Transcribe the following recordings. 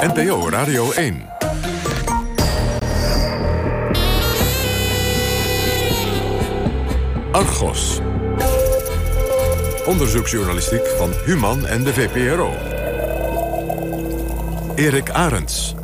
NPO Radio 1. Argos. Onderzoeksjournalistiek van Human en de VPRO. Erik Arends.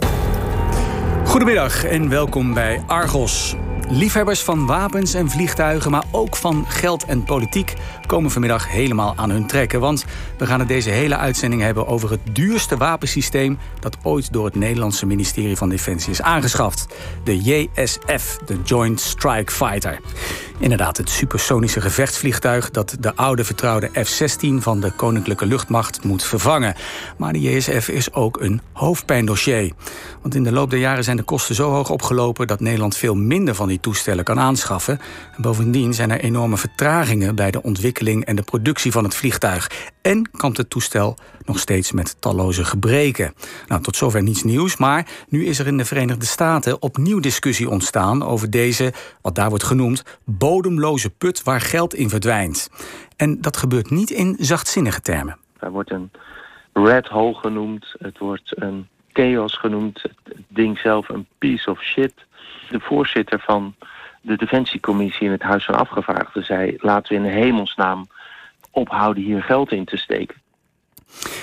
Goedemiddag en welkom bij Argos. Liefhebbers van wapens en vliegtuigen, maar ook van geld en politiek... komen vanmiddag helemaal aan hun trekken. Want we gaan het deze hele uitzending hebben over het duurste wapensysteem... dat ooit door het Nederlandse ministerie van Defensie is aangeschaft. De JSF, de Joint Strike Fighter. Inderdaad, het supersonische gevechtsvliegtuig... dat de oude vertrouwde F-16 van de Koninklijke Luchtmacht moet vervangen. Maar de JSF is ook een hoofdpijndossier. Want in de loop der jaren zijn de kosten zo hoog opgelopen... dat Nederland veel minder van die toestellen kan aanschaffen. En bovendien zijn er enorme vertragingen... bij de ontwikkeling en de productie van het vliegtuig. En kampt het toestel nog steeds met talloze gebreken. Nou, tot zover niets nieuws, maar nu is er in de Verenigde Staten... opnieuw discussie ontstaan over deze, wat daar wordt genoemd... bodemloze put waar geld in verdwijnt. En dat gebeurt niet in zachtzinnige termen. Er wordt een red hole genoemd, het wordt een chaos genoemd, het ding zelf een piece of shit. De voorzitter van de Defensiecommissie in het Huis van Afgevaardigden zei... laten we in de hemelsnaam ophouden hier geld in te steken.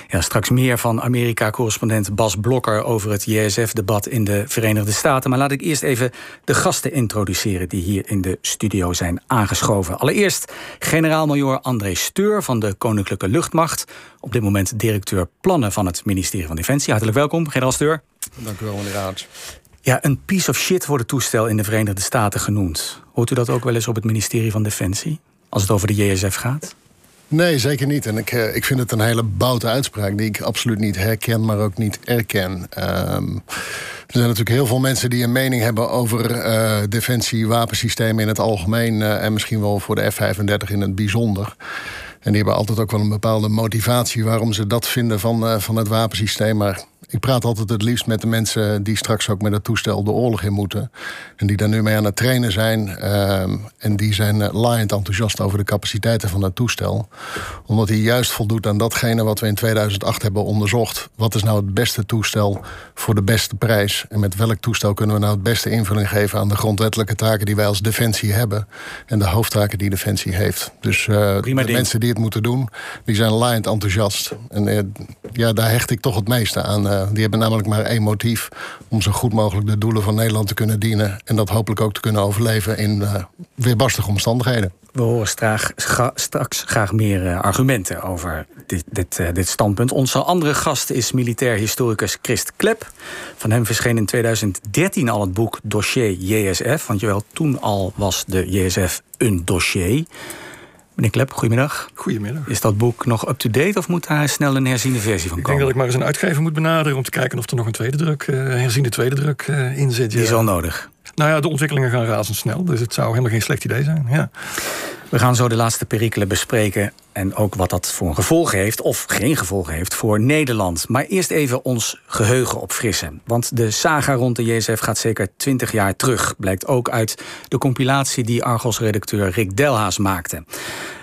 Ja, straks meer van Amerika-correspondent Bas Blokker over het JSF-debat in de Verenigde Staten. Maar laat ik eerst even de gasten introduceren die hier in de studio zijn aangeschoven. Allereerst generaal-majoor André Steur van de Koninklijke Luchtmacht. Op dit moment directeur plannen van het ministerie van Defensie. Hartelijk welkom, generaal Steur. Dank u wel, meneer Raad. Ja, een piece of shit wordt het toestel in de Verenigde Staten genoemd. Hoort u dat ook wel eens op het ministerie van Defensie? Als het over de JSF gaat? Nee, zeker niet. En ik, eh, ik vind het een hele boute uitspraak die ik absoluut niet herken, maar ook niet erken. Ehm, er zijn natuurlijk heel veel mensen die een mening hebben over uh, defensie, wapensystemen in het algemeen. Uh, en misschien wel voor de F-35 in het bijzonder. En die hebben altijd ook wel een bepaalde motivatie waarom ze dat vinden van, van het wapensysteem. Maar ik praat altijd het liefst met de mensen die straks ook met het toestel de oorlog in moeten. En die daar nu mee aan het trainen zijn. Uh, en die zijn uh, laaiend enthousiast over de capaciteiten van het toestel. Omdat hij juist voldoet aan datgene wat we in 2008 hebben onderzocht. Wat is nou het beste toestel voor de beste prijs? En met welk toestel kunnen we nou het beste invulling geven aan de grondwettelijke taken die wij als Defensie hebben. En de hoofdtaken die Defensie heeft. Dus uh, de mensen die het moeten doen, die zijn laaiend enthousiast. En ja, daar hecht ik toch het meeste aan die hebben namelijk maar één motief: om zo goed mogelijk de doelen van Nederland te kunnen dienen. En dat hopelijk ook te kunnen overleven in uh, weerbarstige omstandigheden. We horen straks, graag meer uh, argumenten over dit, dit, uh, dit, standpunt. Onze andere gast is militair historicus Christ Klep. Van hem verscheen in 2013 al het boek Dossier JSF. Want jawel, toen al was de JSF een dossier. Meneer Klep, goedemiddag. Goedemiddag. Is dat boek nog up-to-date of moet daar snel een herziende versie van komen? Ik denk dat ik maar eens een uitgever moet benaderen om te kijken of er nog een tweede druk, uh, herziende tweede druk uh, in zit. Die is al nodig. Nou ja, de ontwikkelingen gaan razendsnel, dus het zou helemaal geen slecht idee zijn. Ja. We gaan zo de laatste perikelen bespreken en ook wat dat voor een gevolg heeft of geen gevolg heeft voor Nederland. Maar eerst even ons geheugen opfrissen. Want de saga rond de JSF gaat zeker 20 jaar terug. Blijkt ook uit de compilatie die Argos-redacteur Rick Delhaas maakte.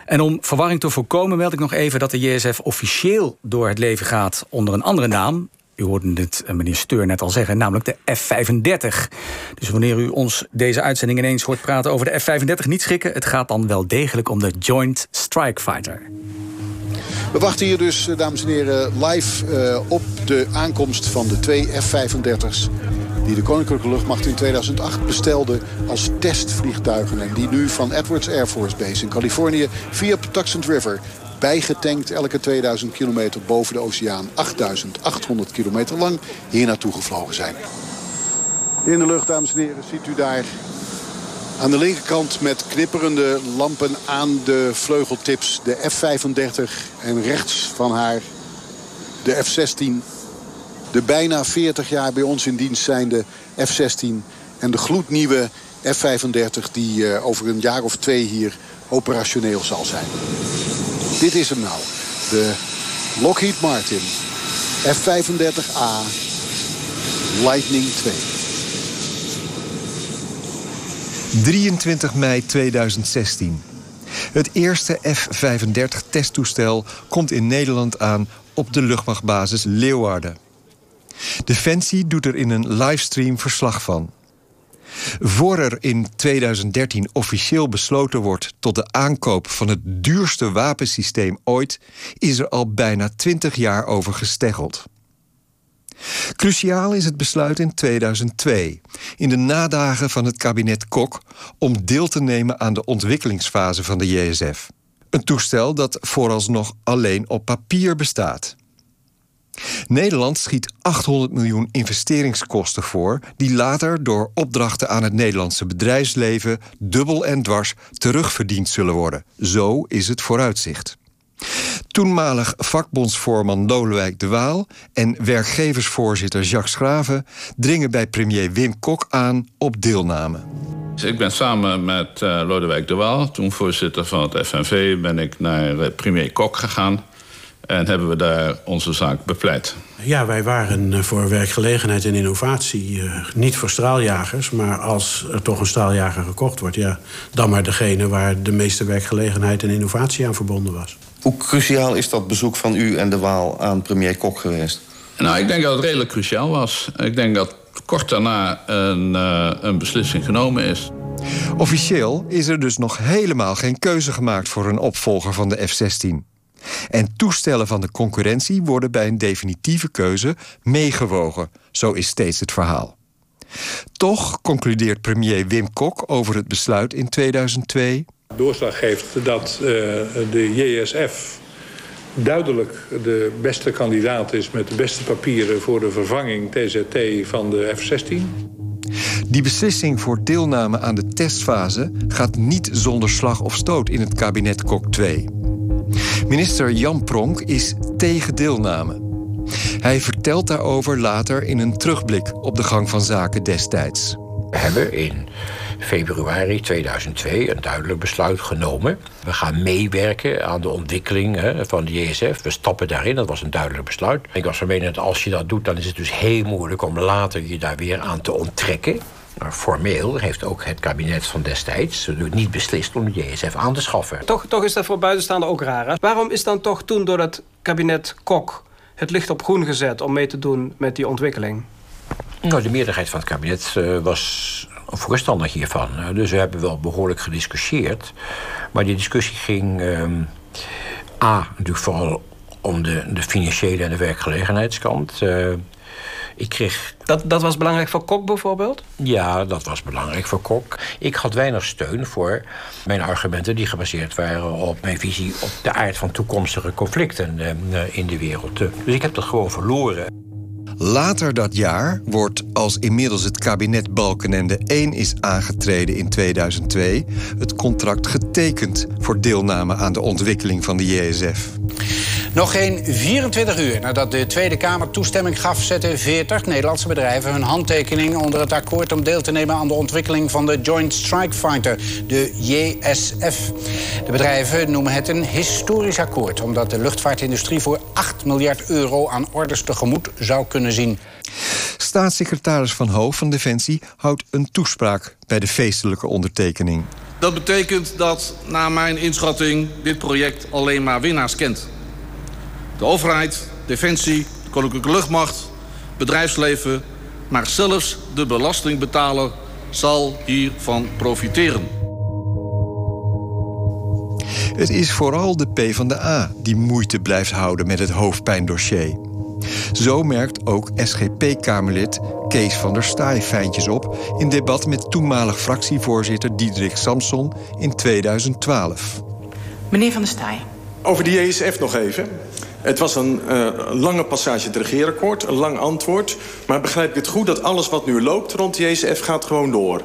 En om verwarring te voorkomen meld ik nog even dat de JSF officieel door het leven gaat onder een andere naam. U hoorde het eh, meneer Steur net al zeggen, namelijk de F-35. Dus wanneer u ons deze uitzending ineens hoort praten over de F-35, niet schrikken. Het gaat dan wel degelijk om de Joint Strike Fighter. We wachten hier dus, eh, dames en heren, live uh, op de aankomst van de twee F-35's die de Koninklijke Luchtmacht in 2008 bestelde als testvliegtuigen. En die nu van Edwards Air Force Base in Californië via Patuxent River bijgetankt elke 2000 kilometer boven de oceaan. 8800 kilometer lang hier naartoe gevlogen zijn. In de lucht, dames en heren, ziet u daar aan de linkerkant met knipperende lampen aan de vleugeltips de F-35. En rechts van haar de F-16. De bijna 40 jaar bij ons in dienst zijnde F-16. En de gloednieuwe F-35 die uh, over een jaar of twee hier operationeel zal zijn. Dit is hem nou. De Lockheed Martin F-35A Lightning 2. 23 mei 2016. Het eerste F-35 testtoestel komt in Nederland aan op de luchtmachtbasis Leeuwarden. Defensie doet er in een livestream verslag van. Voor er in 2013 officieel besloten wordt tot de aankoop van het duurste wapensysteem ooit, is er al bijna 20 jaar over gesteggeld. Cruciaal is het besluit in 2002, in de nadagen van het kabinet Kok, om deel te nemen aan de ontwikkelingsfase van de JSF. Een toestel dat vooralsnog alleen op papier bestaat. Nederland schiet 800 miljoen investeringskosten voor, die later door opdrachten aan het Nederlandse bedrijfsleven dubbel en dwars terugverdiend zullen worden. Zo is het vooruitzicht. Toenmalig vakbondsvoorman Lodewijk de Waal en werkgeversvoorzitter Jacques Schraven dringen bij premier Wim Kok aan op deelname. Ik ben samen met uh, Lodewijk de Waal, toen voorzitter van het FNV, ben ik naar uh, premier Kok gegaan. En hebben we daar onze zaak bepleit. Ja, wij waren eh, voor werkgelegenheid en innovatie niet voor straaljagers. Maar als er toch een straaljager gekocht wordt, ja, dan maar degene waar de meeste werkgelegenheid en innovatie aan verbonden was. Hoe cruciaal is dat bezoek van u en de Waal aan premier Kok geweest? Nou, ik denk dat het redelijk cruciaal was. Ik denk dat kort daarna een, uh, een beslissing genomen is. Officieel is er dus nog helemaal geen keuze gemaakt voor een opvolger van de F-16. En toestellen van de concurrentie worden bij een definitieve keuze meegewogen. Zo is steeds het verhaal. Toch concludeert premier Wim Kok over het besluit in 2002. Doorslag geeft dat uh, de JSF duidelijk de beste kandidaat is met de beste papieren voor de vervanging TZT van de F-16. Die beslissing voor deelname aan de testfase gaat niet zonder slag of stoot in het kabinet Kok 2. Minister Jan Pronk is tegen deelname. Hij vertelt daarover later in een terugblik op de gang van zaken destijds. We hebben in februari 2002 een duidelijk besluit genomen. We gaan meewerken aan de ontwikkeling van de JSF. We stappen daarin, dat was een duidelijk besluit. Ik was van mening dat als je dat doet, dan is het dus heel moeilijk om later je daar weer aan te onttrekken. Maar formeel heeft ook het kabinet van destijds niet beslist om de JSF aan te schaffen. Toch, toch is dat voor buitenstaanden ook raar. Hè? Waarom is dan toch toen door het kabinet Kok het licht op groen gezet om mee te doen met die ontwikkeling? Nou, de meerderheid van het kabinet uh, was voorstander hiervan. Dus we hebben wel behoorlijk gediscussieerd. Maar die discussie ging um, A, natuurlijk vooral om de, de financiële en de werkgelegenheidskant. Uh, ik kreeg... Dat, dat was belangrijk voor Kok bijvoorbeeld? Ja, dat was belangrijk voor Kok. Ik had weinig steun voor mijn argumenten die gebaseerd waren op mijn visie op de aard van toekomstige conflicten uh, in de wereld. Dus ik heb dat gewoon verloren. Later dat jaar wordt, als inmiddels het kabinet Balkenende 1 is aangetreden in 2002, het contract getekend voor deelname aan de ontwikkeling van de JSF. Nog geen 24 uur nadat de Tweede Kamer toestemming gaf, zetten 40 Nederlandse bedrijven hun handtekening onder het akkoord om deel te nemen aan de ontwikkeling van de Joint Strike Fighter, de JSF. De bedrijven noemen het een historisch akkoord, omdat de luchtvaartindustrie voor 8 miljard euro aan orders tegemoet zou kunnen zien. Staatssecretaris Van Hoof van Defensie houdt een toespraak bij de feestelijke ondertekening. Dat betekent dat, naar mijn inschatting, dit project alleen maar winnaars kent. De overheid, Defensie, de Koninklijke Luchtmacht, bedrijfsleven... maar zelfs de belastingbetaler zal hiervan profiteren. Het is vooral de PvdA die moeite blijft houden met het hoofdpijndossier. Zo merkt ook SGP-Kamerlid Kees van der Staaij fijntjes op... in debat met toenmalig fractievoorzitter Diederik Samson in 2012. Meneer van der Staaij. Over de JSF nog even. Het was een uh, lange passage het regeerakkoord, een lang antwoord. Maar begrijp ik het goed dat alles wat nu loopt rond de JSF gaat gewoon door?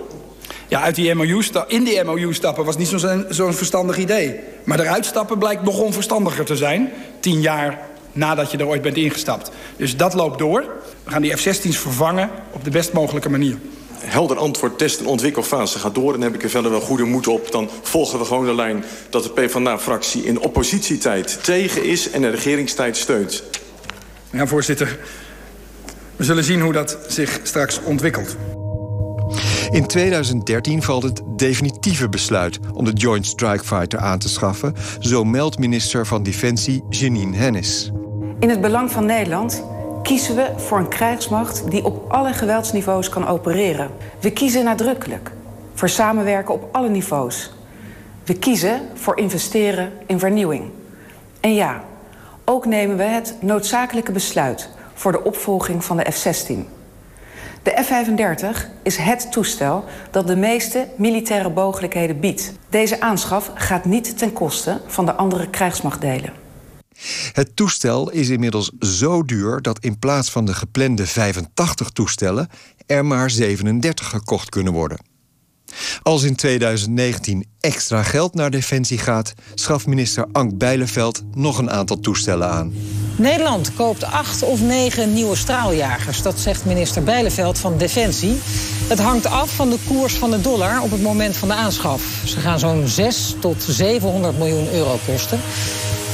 Ja, uit die MOU in die MOU stappen was niet zo'n zo verstandig idee. Maar eruit stappen blijkt nog onverstandiger te zijn. Tien jaar nadat je er ooit bent ingestapt. Dus dat loopt door. We gaan die F-16's vervangen op de best mogelijke manier. Helder antwoord, test- en ontwikkelfase gaat door. En heb ik er verder wel goede moed op. Dan volgen we gewoon de lijn dat de PvdA-fractie in oppositietijd tegen is... en de regeringstijd steunt. Ja, voorzitter. We zullen zien hoe dat zich straks ontwikkelt. In 2013 valt het definitieve besluit om de Joint Strike Fighter aan te schaffen, zo meldt minister van Defensie Janine Hennis. In het belang van Nederland kiezen we voor een krijgsmacht die op alle geweldsniveaus kan opereren. We kiezen nadrukkelijk voor samenwerken op alle niveaus. We kiezen voor investeren in vernieuwing. En ja, ook nemen we het noodzakelijke besluit voor de opvolging van de F-16. De F-35 is het toestel dat de meeste militaire mogelijkheden biedt. Deze aanschaf gaat niet ten koste van de andere krijgsmachtdelen. Het toestel is inmiddels zo duur dat in plaats van de geplande 85 toestellen er maar 37 gekocht kunnen worden. Als in 2019 extra geld naar Defensie gaat, schaft minister Ank Bijleveld nog een aantal toestellen aan. Nederland koopt acht of negen nieuwe straaljagers. Dat zegt minister Bijleveld van Defensie. Het hangt af van de koers van de dollar op het moment van de aanschaf. Ze gaan zo'n 6 tot 700 miljoen euro kosten.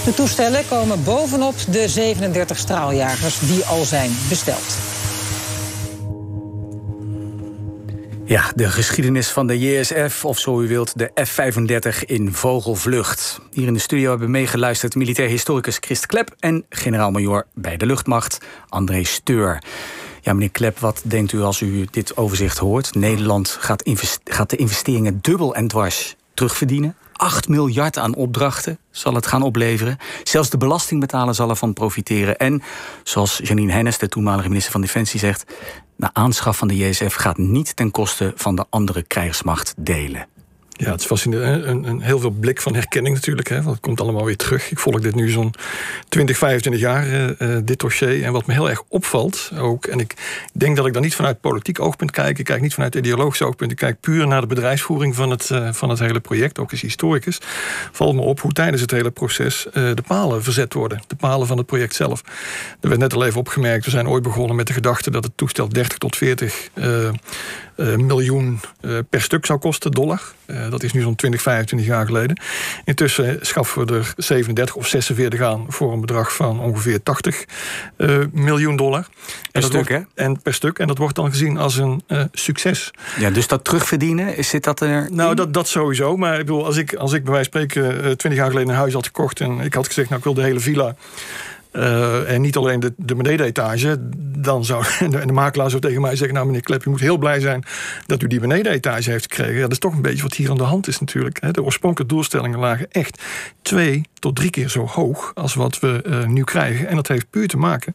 De toestellen komen bovenop de 37 straaljagers die al zijn besteld. Ja, de geschiedenis van de JSF, of zo u wilt, de F-35 in vogelvlucht. Hier in de studio hebben meegeluisterd militair historicus Christ Klep... en generaal-majoor bij de luchtmacht André Steur. Ja, meneer Klep, wat denkt u als u dit overzicht hoort? Nederland gaat, gaat de investeringen dubbel en dwars terugverdienen. 8 miljard aan opdrachten zal het gaan opleveren. Zelfs de belastingbetaler zal ervan profiteren. En zoals Janine Hennis, de toenmalige minister van Defensie, zegt... de aanschaf van de JSF gaat niet ten koste van de andere krijgsmacht delen. Ja, het is fascinerend. Een, een, heel veel blik van herkenning natuurlijk. Hè, want het komt allemaal weer terug. Ik volg dit nu zo'n 20, 25 jaar, uh, dit dossier. En wat me heel erg opvalt ook... en ik denk dat ik dan niet vanuit politiek oogpunt kijk... ik kijk niet vanuit ideologisch oogpunt... ik kijk puur naar de bedrijfsvoering van het, uh, van het hele project. Ook als historicus valt me op hoe tijdens het hele proces... De palen verzet worden. De palen van het project zelf. Er werd net al even opgemerkt... we zijn ooit begonnen met de gedachte dat het toestel 30 tot 40 uh, miljoen uh, per stuk zou kosten, dollar. Uh, dat is nu zo'n 20, 25 jaar geleden. Intussen schaffen we er 37 of 46 aan voor een bedrag van ongeveer 80 miljoen dollar. Per stuk, wordt, hè? En per stuk. En dat wordt dan gezien als een succes. Ja, dus dat terugverdienen, zit dat er? Nou, dat, dat sowieso. Maar ik bedoel, als ik, als ik bij wijze van spreken 20 jaar geleden een huis had gekocht en ik had gezegd, nou, ik wil de hele villa. Uh, en niet alleen de, de benedenetage. Dan zou de, de, makelaar zou tegen mij zeggen: Nou, meneer Klep, u moet heel blij zijn dat u die benedenetage heeft gekregen. Dat is toch een beetje wat hier aan de hand is, natuurlijk. De oorspronkelijke doelstellingen lagen echt twee tot drie keer zo hoog als wat we uh, nu krijgen. En dat heeft puur te maken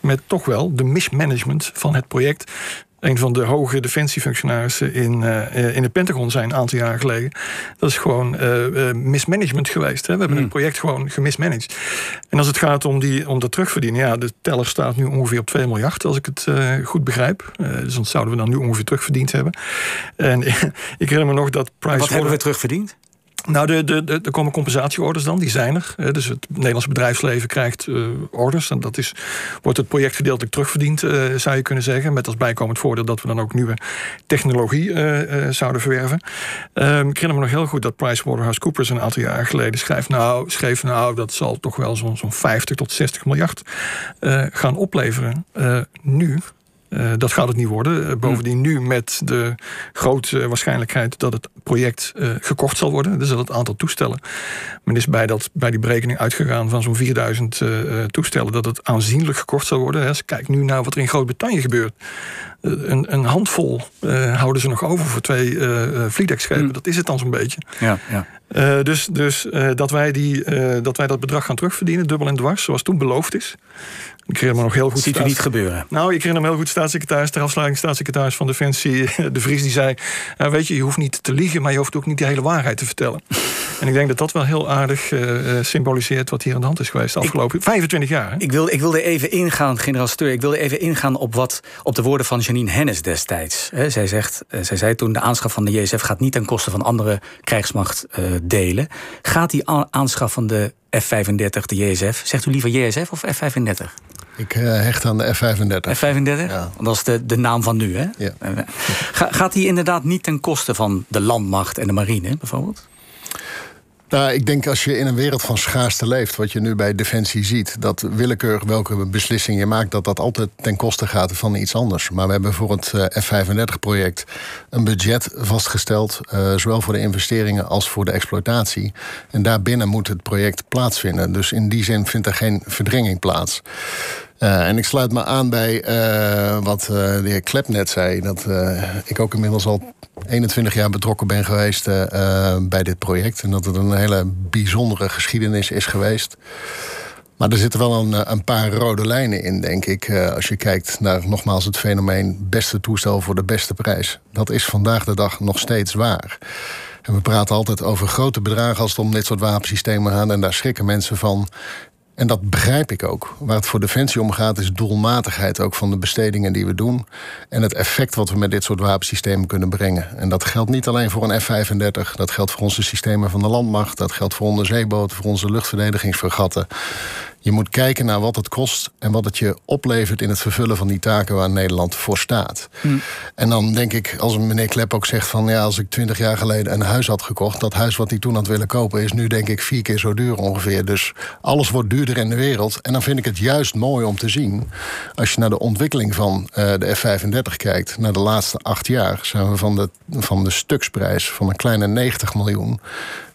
met toch wel de mismanagement van het project een van de hoge defensiefunctionarissen in, uh, in het Pentagon zijn een aantal jaar geleden. Dat is gewoon uh, mismanagement geweest. Hè? We hebben mm. het project gewoon gemismanaged. En als het gaat om, die, om dat terugverdienen, ja, de teller staat nu ongeveer op 2 miljard, als ik het goed begrijp. dus dan zouden we dan nu ongeveer terugverdiend hebben. En ik herinner me nog dat Price. Wat hebben we terugverdiend? Nou, de, de, de, er komen compensatieorders dan, die zijn er. Dus het Nederlandse bedrijfsleven krijgt uh, orders. En dat is, wordt het project gedeeltelijk terugverdiend, uh, zou je kunnen zeggen. Met als bijkomend voordeel dat we dan ook nieuwe technologie uh, zouden verwerven. Um, ik herinner me nog heel goed dat PricewaterhouseCoopers een aantal jaar geleden schreef... nou, schreef, nou dat zal toch wel zo'n zo'n 50 tot 60 miljard gaan opleveren. nu, uh, dat gaat het niet worden. Uh, bovendien nu met de grote waarschijnlijkheid dat het project uh, gekocht zal worden. Dus dat het aantal toestellen. Men is bij, dat, bij die berekening uitgegaan van zo'n 4000 toestellen dat het aanzienlijk gekocht zal worden. Kijk nu naar wat er in Groot-Brittannië gebeurt. Een, een, handvol houden ze nog over voor twee uh, vliegdekschepen. Mm. Dat is het dan zo'n beetje. Ja, ja. Uh, dus dus uh, dat, wij die, uh, dat wij dat bedrag gaan terugverdienen, dubbel en dwars, zoals toen beloofd is. Ik herinner me nog heel goed. Ziet u niet gebeuren? Nou, ik herinner me heel goed staatssecretaris, ter afsluiting staatssecretaris van Defensie, De Vries, die zei: nou, Weet je, je hoeft niet te liegen, maar je hoeft ook niet de hele waarheid te vertellen. en ik denk dat dat wel heel aardig symboliseert wat hier aan de hand is geweest de afgelopen ik, 25 jaar. Hè? Ik, wil, ik wilde even ingaan, generaal Steur, ik wilde even ingaan op, wat, op de woorden van Janine Hennis destijds. He, zij, zegt, zij zei toen: de aanschaf van de JSF gaat niet ten koste van andere krijgsmacht delen. Gaat die aanschaf van de F-35, de JSF, zegt u liever JSF of F-35? Ik uh, hecht aan de F-35. F-35? Ja. Dat is de, de naam van nu, hè? Ja. Ga, gaat die inderdaad niet ten koste van de landmacht en de marine, bijvoorbeeld? Nou, ik denk als je in een wereld van schaarste leeft, wat je nu bij Defensie ziet, dat willekeurig welke beslissing je maakt, dat dat altijd ten koste gaat van iets anders. Maar we hebben voor het F-35-project een budget vastgesteld, uh, zowel voor de investeringen als voor de exploitatie. En daarbinnen moet het project plaatsvinden. Dus in die zin vindt er geen verdringing plaats. Uh, en ik sluit me aan bij uh, wat uh, de heer Klep net zei. Dat ik ook inmiddels al 21 jaar betrokken ben geweest bij dit project. En dat het een hele bijzondere geschiedenis is geweest. Maar er zitten wel een, een paar rode lijnen in, denk ik. als je kijkt naar nogmaals het fenomeen beste toestel voor de beste prijs. Dat is vandaag de dag nog steeds waar. En we praten altijd over grote bedragen als het om dit soort wapensystemen gaat. En daar schrikken mensen van. En dat begrijp ik ook. Waar het voor Defensie om gaat, is doelmatigheid ook van de bestedingen die we doen. En het effect wat we met dit soort wapensystemen kunnen brengen. En dat geldt niet alleen voor een F-35. Dat geldt voor onze systemen van de landmacht. Dat geldt voor onze zeeboten, voor onze luchtverdedigingsvergatten. Je moet kijken naar wat het kost en wat het je oplevert in het vervullen van die taken waar Nederland voor staat. Hm. En dan denk ik, als meneer Klep ook zegt van ja, als ik twintig jaar geleden een huis had gekocht, dat huis wat hij toen had willen kopen, is nu denk ik vier keer zo duur ongeveer. Dus alles wordt duurder in de wereld. En dan vind ik het juist mooi om te zien, als je naar de ontwikkeling van uh, de F-35 kijkt, naar de laatste acht jaar, zijn we van de, van de stuksprijs van een kleine 90 miljoen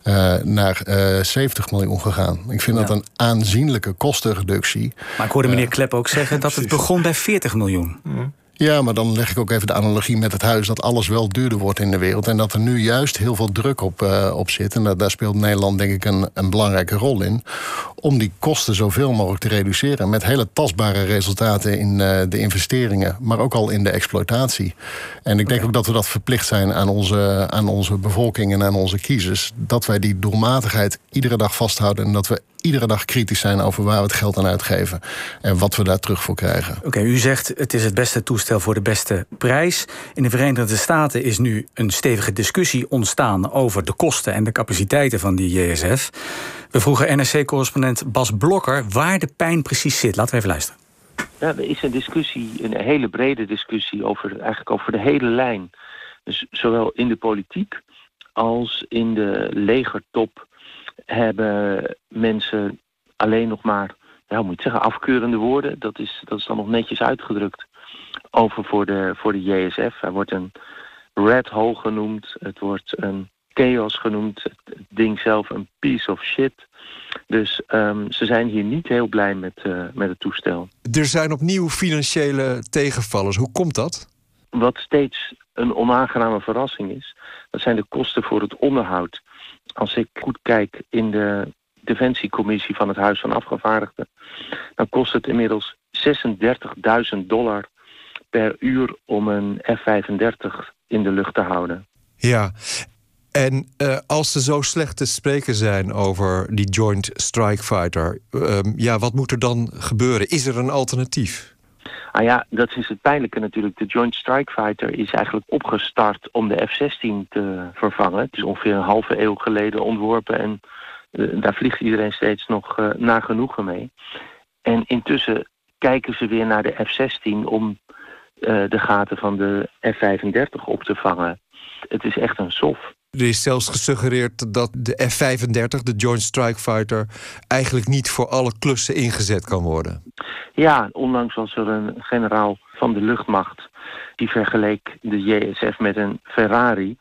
uh, naar uh, 70 miljoen gegaan. Ik vind ja. dat een aanzienlijke kostenreductie. Maar ik hoorde meneer Klep ook zeggen dat het begon bij 40 miljoen. Ja. Ja, maar dan leg ik ook even de analogie met het huis... dat alles wel duurder wordt in de wereld... en dat er nu juist heel veel druk op, uh, op zit. En dat, daar speelt Nederland denk ik een, een belangrijke rol in... om die kosten zoveel mogelijk te reduceren... met hele tastbare resultaten in uh, de investeringen... maar ook al in de exploitatie. En ik denk ook dat we dat verplicht zijn aan onze, aan onze bevolking en aan onze kiezers... dat wij die doelmatigheid iedere dag vasthouden... en dat we iedere dag kritisch zijn over waar we het geld aan uitgeven en wat we daar terug voor krijgen. Oké, u zegt het is het beste toestel voor de beste prijs. In de Verenigde Staten is nu een stevige discussie ontstaan over de kosten en de capaciteiten van die JSF. We vroegen NRC-correspondent Bas Blokker waar de pijn precies zit. Laten we even luisteren. Ja, er is een discussie, een hele brede discussie over, eigenlijk over de hele lijn. Dus zowel in de politiek als in de legertop hebben mensen alleen nog maar, ja, hoe moet je zeggen, afkeurende woorden. Dat is, dat is dan nog netjes uitgedrukt over voor de, voor de JSF. Hij wordt een red hole genoemd. Het wordt een chaos genoemd. Het ding zelf een piece of shit. Dus um, ze zijn hier niet heel blij met, uh, met het toestel. Er zijn opnieuw financiële tegenvallers. Hoe komt dat? Wat steeds een onaangename verrassing is, dat zijn de kosten voor het onderhoud als ik goed kijk in de defensiecommissie van het Huis van Afgevaardigden, dan kost het inmiddels 36.000 dollar per uur om een F-35 in de lucht te houden. Ja, en uh, als ze zo slecht te spreken zijn over die Joint Strike Fighter, uh, ja, wat moet er dan gebeuren? Is er een alternatief? Ah ja, dat is het pijnlijke natuurlijk. De Joint Strike Fighter is eigenlijk opgestart om de F-16 te vervangen. Het is ongeveer een halve eeuw geleden ontworpen en uh, daar vliegt iedereen steeds nog uh, naar genoegen mee. En intussen kijken ze weer naar de F-16 om uh, de gaten van de F-35 op te vangen. Het is echt een sof. Er is zelfs gesuggereerd dat de F-35, de Joint Strike Fighter, eigenlijk niet voor alle klussen ingezet kan worden. Ja, onlangs was er een generaal van de luchtmacht die vergeleek de JSF met een Ferrari.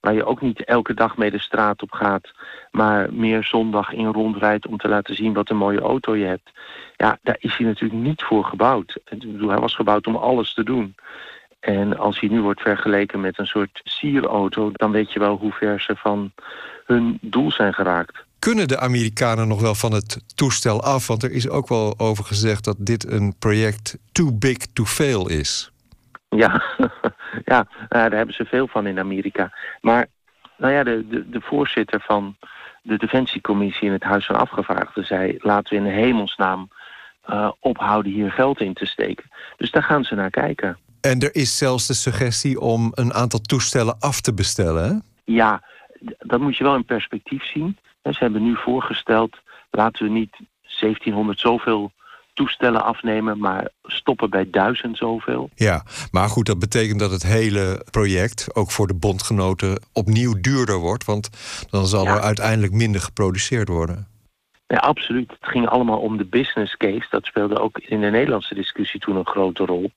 Waar je ook niet elke dag mee de straat op gaat, maar meer zondag in rondrijdt om te laten zien wat een mooie auto je hebt. Ja, daar is hij natuurlijk niet voor gebouwd. Hij was gebouwd om alles te doen. En als hij nu wordt vergeleken met een soort sierauto, dan weet je wel hoe ver ze van hun doel zijn geraakt. Kunnen de Amerikanen nog wel van het toestel af? Want er is ook wel over gezegd dat dit een project too big to fail is. Ja, ja daar hebben ze veel van in Amerika. Maar nou ja, de, de, de voorzitter van de Defensiecommissie in het Huis van Afgevaardigden zei... laten we in de hemelsnaam uh, ophouden hier geld in te steken. Dus daar gaan ze naar kijken. En er is zelfs de suggestie om een aantal toestellen af te bestellen. Hè? Ja, dat moet je wel in perspectief zien. Ze hebben nu voorgesteld, laten we niet 1700 zoveel toestellen afnemen, maar stoppen bij duizend zoveel. Ja, maar goed, dat betekent dat het hele project, ook voor de bondgenoten, opnieuw duurder wordt. Want dan zal ja. er uiteindelijk minder geproduceerd worden. Ja, absoluut. Het ging allemaal om de business case. Dat speelde ook in de Nederlandse discussie toen een grote rol.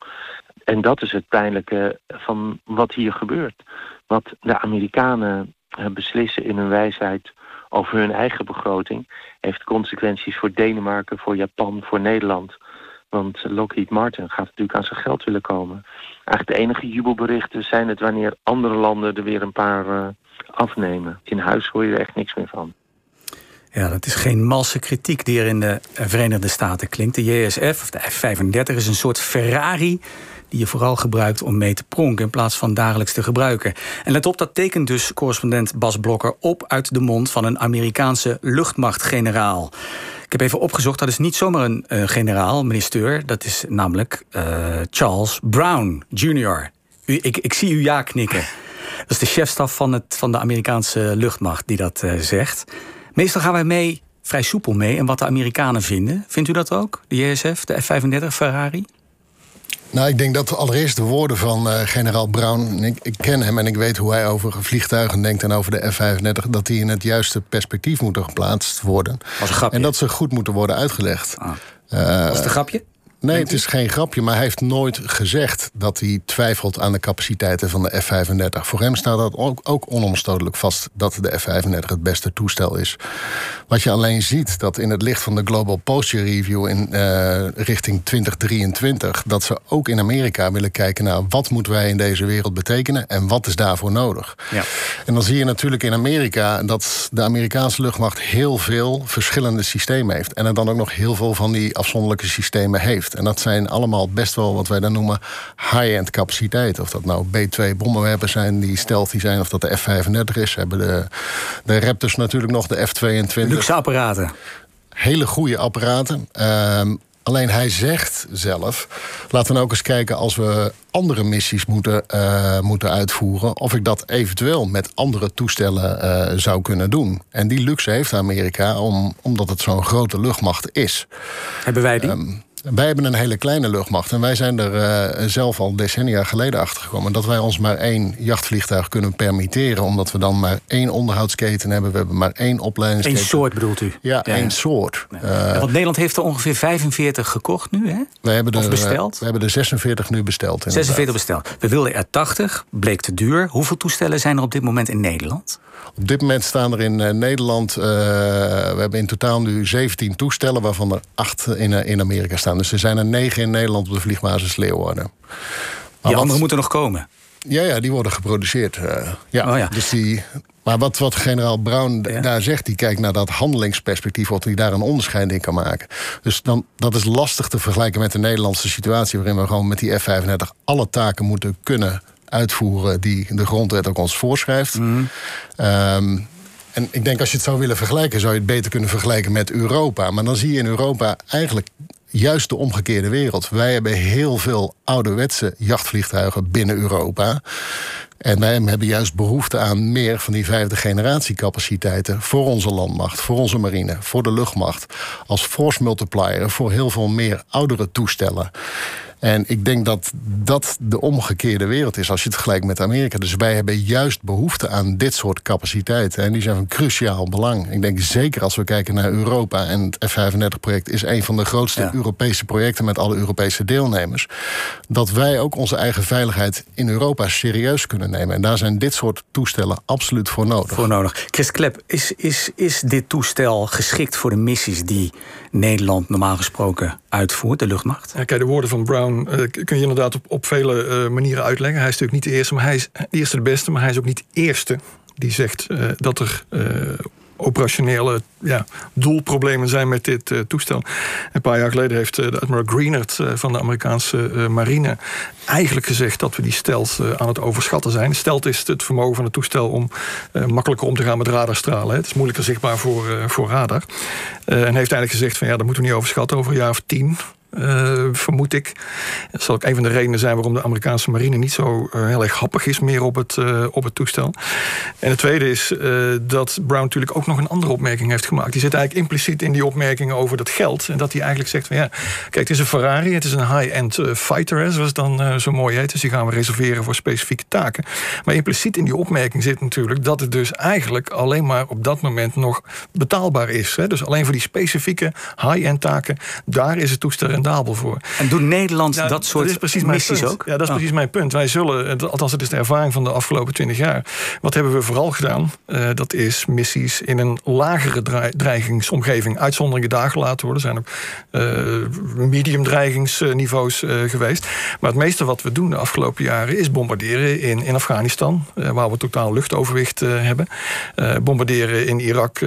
En dat is het pijnlijke van wat hier gebeurt. Wat de Amerikanen beslissen in hun wijsheid over hun eigen begroting... heeft consequenties voor Denemarken, voor Japan, voor Nederland. Want Lockheed Martin gaat natuurlijk aan zijn geld willen komen. Eigenlijk de enige jubelberichten zijn het wanneer andere landen er weer een paar uh, afnemen. In huis hoor je er echt niks meer van. Ja, dat is geen malse kritiek die er in de Verenigde Staten klinkt. De JSF, of de F-35, is een soort Ferrari die je vooral gebruikt om mee te pronken in plaats van dagelijks te gebruiken. En let op, dat tekent dus correspondent Bas Blokker op uit de mond van een Amerikaanse luchtmachtgeneraal. Ik heb even opgezocht, dat is niet zomaar een uh, generaal, minister. Dat is namelijk uh, Charles Brown Jr. U, ik, ik zie u ja knikken. Dat is de chefstaf van, het, van de Amerikaanse luchtmacht die dat uh, zegt. Meestal gaan wij mee, vrij soepel mee, en wat de Amerikanen vinden. Vindt u dat ook, de JSF, de F-35 Ferrari? Nou, ik denk dat allereerst de woorden van uh, generaal Brown... Ik, ik, ken hem en ik weet hoe hij over vliegtuigen denkt... en over de F-35, dat die in het juiste perspectief moeten geplaatst worden. Als een grapje. En dat ze goed moeten worden uitgelegd. Ah. Uh, Was het een grapje? Nee, het is geen grapje, maar hij heeft nooit gezegd dat hij twijfelt aan de capaciteiten van de F-35. Voor hem staat dat ook, ook onomstotelijk vast dat de F-35 het beste toestel is. Wat je alleen ziet, dat in het licht van de Global Posture Review in uh, richting 2023, dat ze ook in Amerika willen kijken naar wat moeten wij in deze wereld betekenen en wat is daarvoor nodig. Ja. En dan zie je natuurlijk in Amerika dat de Amerikaanse luchtmacht heel veel verschillende systemen heeft. En er dan ook nog heel veel van die afzonderlijke systemen heeft. En dat zijn allemaal best wel wat wij dan noemen high-end capaciteit. Of dat nou B-2 bommenwerpers zijn die stealthy zijn, of dat de F-35 is. Hebben de, de Raptors natuurlijk nog, de F-22. Luxe apparaten. Hele goede apparaten. Um, Alleen hij zegt zelf, laten we nou ook eens kijken als we andere missies moeten, uh, moeten uitvoeren, of ik dat eventueel met andere toestellen uh, zou kunnen doen. En die luxe heeft Amerika om, omdat het zo'n grote luchtmacht is. Hebben wij die? Um, wij hebben een hele kleine luchtmacht. En wij zijn er uh, zelf al decennia geleden achter gekomen. Dat wij ons maar één jachtvliegtuig kunnen permitteren. Omdat we dan maar één onderhoudsketen hebben. We hebben maar één opleidingsketen. Eén soort bedoelt u? Ja, ja één soort. Ja. Uh, want Nederland heeft er ongeveer 45 gekocht nu, hè? Wij hebben of er, besteld? Uh, we hebben er 46 nu besteld. 46 besteld. We wilden er 80, bleek te duur. Hoeveel toestellen zijn er op dit moment in Nederland? Op dit moment staan er in uh, Nederland, we hebben in totaal nu 17 toestellen, waarvan er 8 in, in Amerika staan. Dus er zijn er 9 in Nederland op de vliegbasis Leeuwarden. Maar die andere moeten nog komen? Ja, ja, die worden geproduceerd. ja. Oh, ja. Dus die, maar wat, wat generaal Brown ja. daar zegt, die kijkt naar dat handelingsperspectief, of hij daar een onderscheid in kan maken. Dus dan, dat is lastig te vergelijken met de Nederlandse situatie, waarin we gewoon met die F-35 alle taken moeten kunnen uitvoeren die de grondwet ook ons voorschrijft. Mhm. Um, en ik denk als je het zou willen vergelijken, zou je het beter kunnen vergelijken met Europa. Maar dan zie je in Europa eigenlijk juist de omgekeerde wereld. Wij hebben heel veel ouderwetse jachtvliegtuigen binnen Europa. En wij hebben juist behoefte aan meer van die vijfde generatie capaciteiten voor onze landmacht, voor onze marine, voor de luchtmacht. Als force multiplier voor heel veel meer oudere toestellen. En ik denk dat dat de omgekeerde wereld is als je het vergelijkt met Amerika. Dus wij hebben juist behoefte aan dit soort capaciteiten. En die zijn van cruciaal belang. Ik denk zeker als we kijken naar Europa. En het F-35-project is een van de grootste ja. Europese projecten met alle Europese deelnemers. Dat wij ook onze eigen veiligheid in Europa serieus kunnen nemen. En daar zijn dit soort toestellen absoluut voor nodig. Voor nodig. Chris Klep, is, is, is dit toestel geschikt voor de missies die Nederland normaal gesproken uitvoert, de luchtmacht? Ja, kijk, de woorden van Brown uh, kun je inderdaad op, op vele uh, manieren uitleggen. Hij is natuurlijk niet de eerste, maar hij is de eerste de beste, maar hij is ook niet de eerste die zegt uh, dat er operationele ja, doelproblemen zijn met dit uh, toestel. Een paar jaar geleden heeft uh, de admiral Greenert uh, van de Amerikaanse marine eigenlijk gezegd dat we die stelt aan het overschatten zijn. Stelt is het vermogen van het toestel om makkelijker om te gaan met radarstralen. Het is moeilijker zichtbaar voor, voor radar. en heeft eigenlijk gezegd van ja, dat moeten we niet overschatten over een jaar of tien. Uh, vermoed ik. Dat zal ook een van de redenen zijn waarom de Amerikaanse marine niet zo uh, heel erg happig is meer op het, uh, op het toestel. En het tweede is dat Brown natuurlijk ook nog een andere opmerking heeft gemaakt. Die zit eigenlijk impliciet in die opmerkingen over dat geld. En dat hij eigenlijk zegt van ja, kijk, het is een Ferrari, het is een high-end fighter, hè, zoals het dan zo mooi heet. Dus die gaan we reserveren voor specifieke taken. Maar impliciet in die opmerking zit natuurlijk dat het dus eigenlijk alleen maar op dat moment nog betaalbaar is. Hè. Dus alleen voor die specifieke high-end taken, daar is het toestel rendabel voor. En doet Nederland Nou, dat soort is precies mijn missies ook? Ja, dat is Oh. precies mijn punt. Wij zullen, althans het is de ervaring van de afgelopen twintig jaar. Wat hebben we vooral gedaan? Eh, dat is missies in een lagere dreigingsomgeving. Uitzonderingen daar gelaten worden. Er zijn ook eh, medium dreigingsniveaus eh, geweest. Maar het meeste wat we doen de afgelopen jaren is bombarderen in, in Afghanistan. waar we totaal luchtoverwicht hebben. Bombarderen in Irak,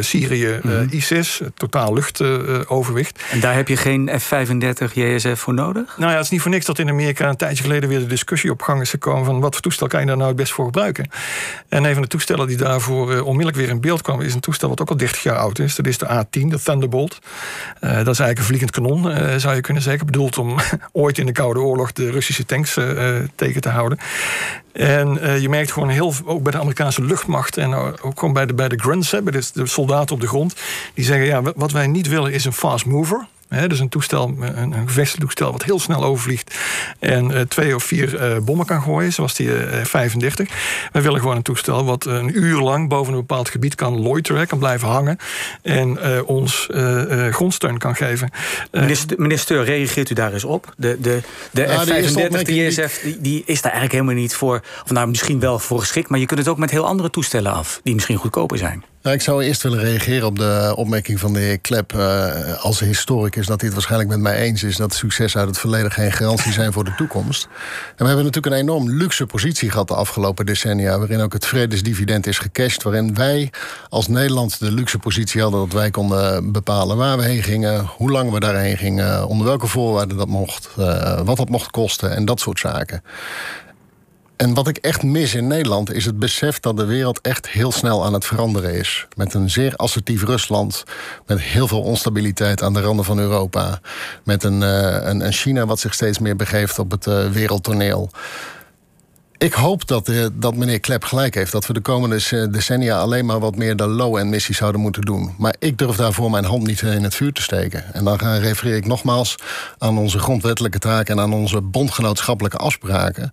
Syrië, Mhm. ISIS. totaal luchtoverwicht. En daar heb je geen F-35 JSF voor nodig? Nou ja, het is niet voor niks dat in Amerika een tijdje geleden weer de discussie op gang is gekomen van wat voor toestel kan je daar nou het best voor gebruiken. En een van de toestellen die daarvoor eh, onmiddellijk weer in beeld kwam, is een toestel wat ook al 30 jaar oud is. Dat is de A-10, de Thunderbolt. Eh, dat is eigenlijk een vliegend kanon, eh, zou je kunnen zeggen. Bedoeld om ooit in de Koude Oorlog de Russische tanks tegen te houden. En je merkt gewoon heel, ook bij de Amerikaanse luchtmacht en ook gewoon bij de, bij de grunts, hè, bij de soldaten op de grond, die zeggen: ja, wat wij niet willen is een fast mover. Hè, dus een toestel, een, een gevechtstoestel wat heel snel overvliegt en eh, twee of vier eh, bommen kan gooien, zoals die eh, 35. Wij willen gewoon een toestel wat een uur lang boven een bepaald gebied kan loiteren, kan blijven hangen en eh, ons eh, eh, grondsteun kan geven. Eh, meneer Steur, reageert u daar eens op? De, de, de eerste F-35, de opmerking die- JSF, die, die is daar eigenlijk helemaal niet voor... of nou, misschien wel voor geschikt... maar je kunt het ook met heel andere toestellen af... die misschien goedkoper zijn. Nou, ik zou eerst willen reageren op de opmerking van de heer Klep. eh, als historicus dat hij het waarschijnlijk met mij eens is... dat succes uit het verleden geen garantie zijn voor de toekomst. En we hebben natuurlijk een enorm luxe positie gehad de afgelopen decennia... waarin ook het vredesdividend is gecashed... waarin wij als Nederland de luxe positie hadden... dat wij konden bepalen waar we heen gingen... hoe lang we daarheen gingen, onder welke voorwaarden dat mocht... eh, wat dat mocht kosten en dat soort zaken. En wat ik echt mis in Nederland is het besef dat de wereld echt heel snel aan het veranderen is. Met een zeer assertief Rusland, met heel veel onstabiliteit aan de randen van Europa. Met een, eh, een, China wat zich steeds meer begeeft op het eh, wereldtoneel. Ik hoop dat, eh, dat meneer Klep gelijk heeft. Dat we de komende decennia alleen maar wat meer de low-end missies zouden moeten doen. Maar ik durf daarvoor mijn hand niet in het vuur te steken. En dan refereer ik nogmaals aan onze grondwettelijke taken en aan onze bondgenootschappelijke afspraken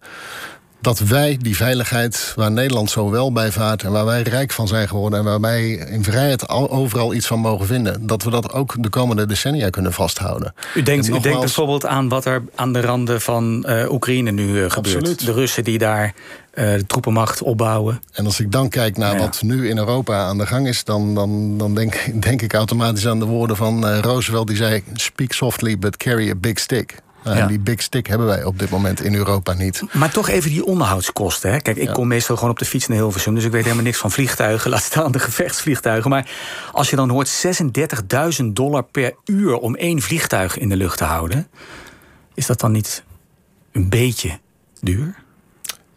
dat wij die veiligheid waar Nederland zo wel bij vaart en waar wij rijk van zijn geworden en waar wij in vrijheid al- overal iets van mogen vinden, dat we dat ook de komende decennia kunnen vasthouden. U denkt, u bijvoorbeeld aan wat er aan de randen van eh, Oekraïne nu eh, gebeurt. Absoluut. De Russen die daar eh, de troepenmacht opbouwen. En als ik dan kijk naar wat nu in Europa aan de gang is, dan, dan, dan denk, denk ik automatisch aan de woorden van Roosevelt die zei: Speak softly, but carry a big stick. Nou, Ja. En die big stick hebben wij op dit moment in Europa niet. Maar toch even die onderhoudskosten. Hè? Kijk, ik Ja. kom meestal gewoon op de fiets naar Hilversum... dus ik weet helemaal niks van vliegtuigen, laat staan de gevechtsvliegtuigen. Maar als je dan hoort 36.000 dollar per uur om één vliegtuig in de lucht te houden... is dat dan niet een beetje duur?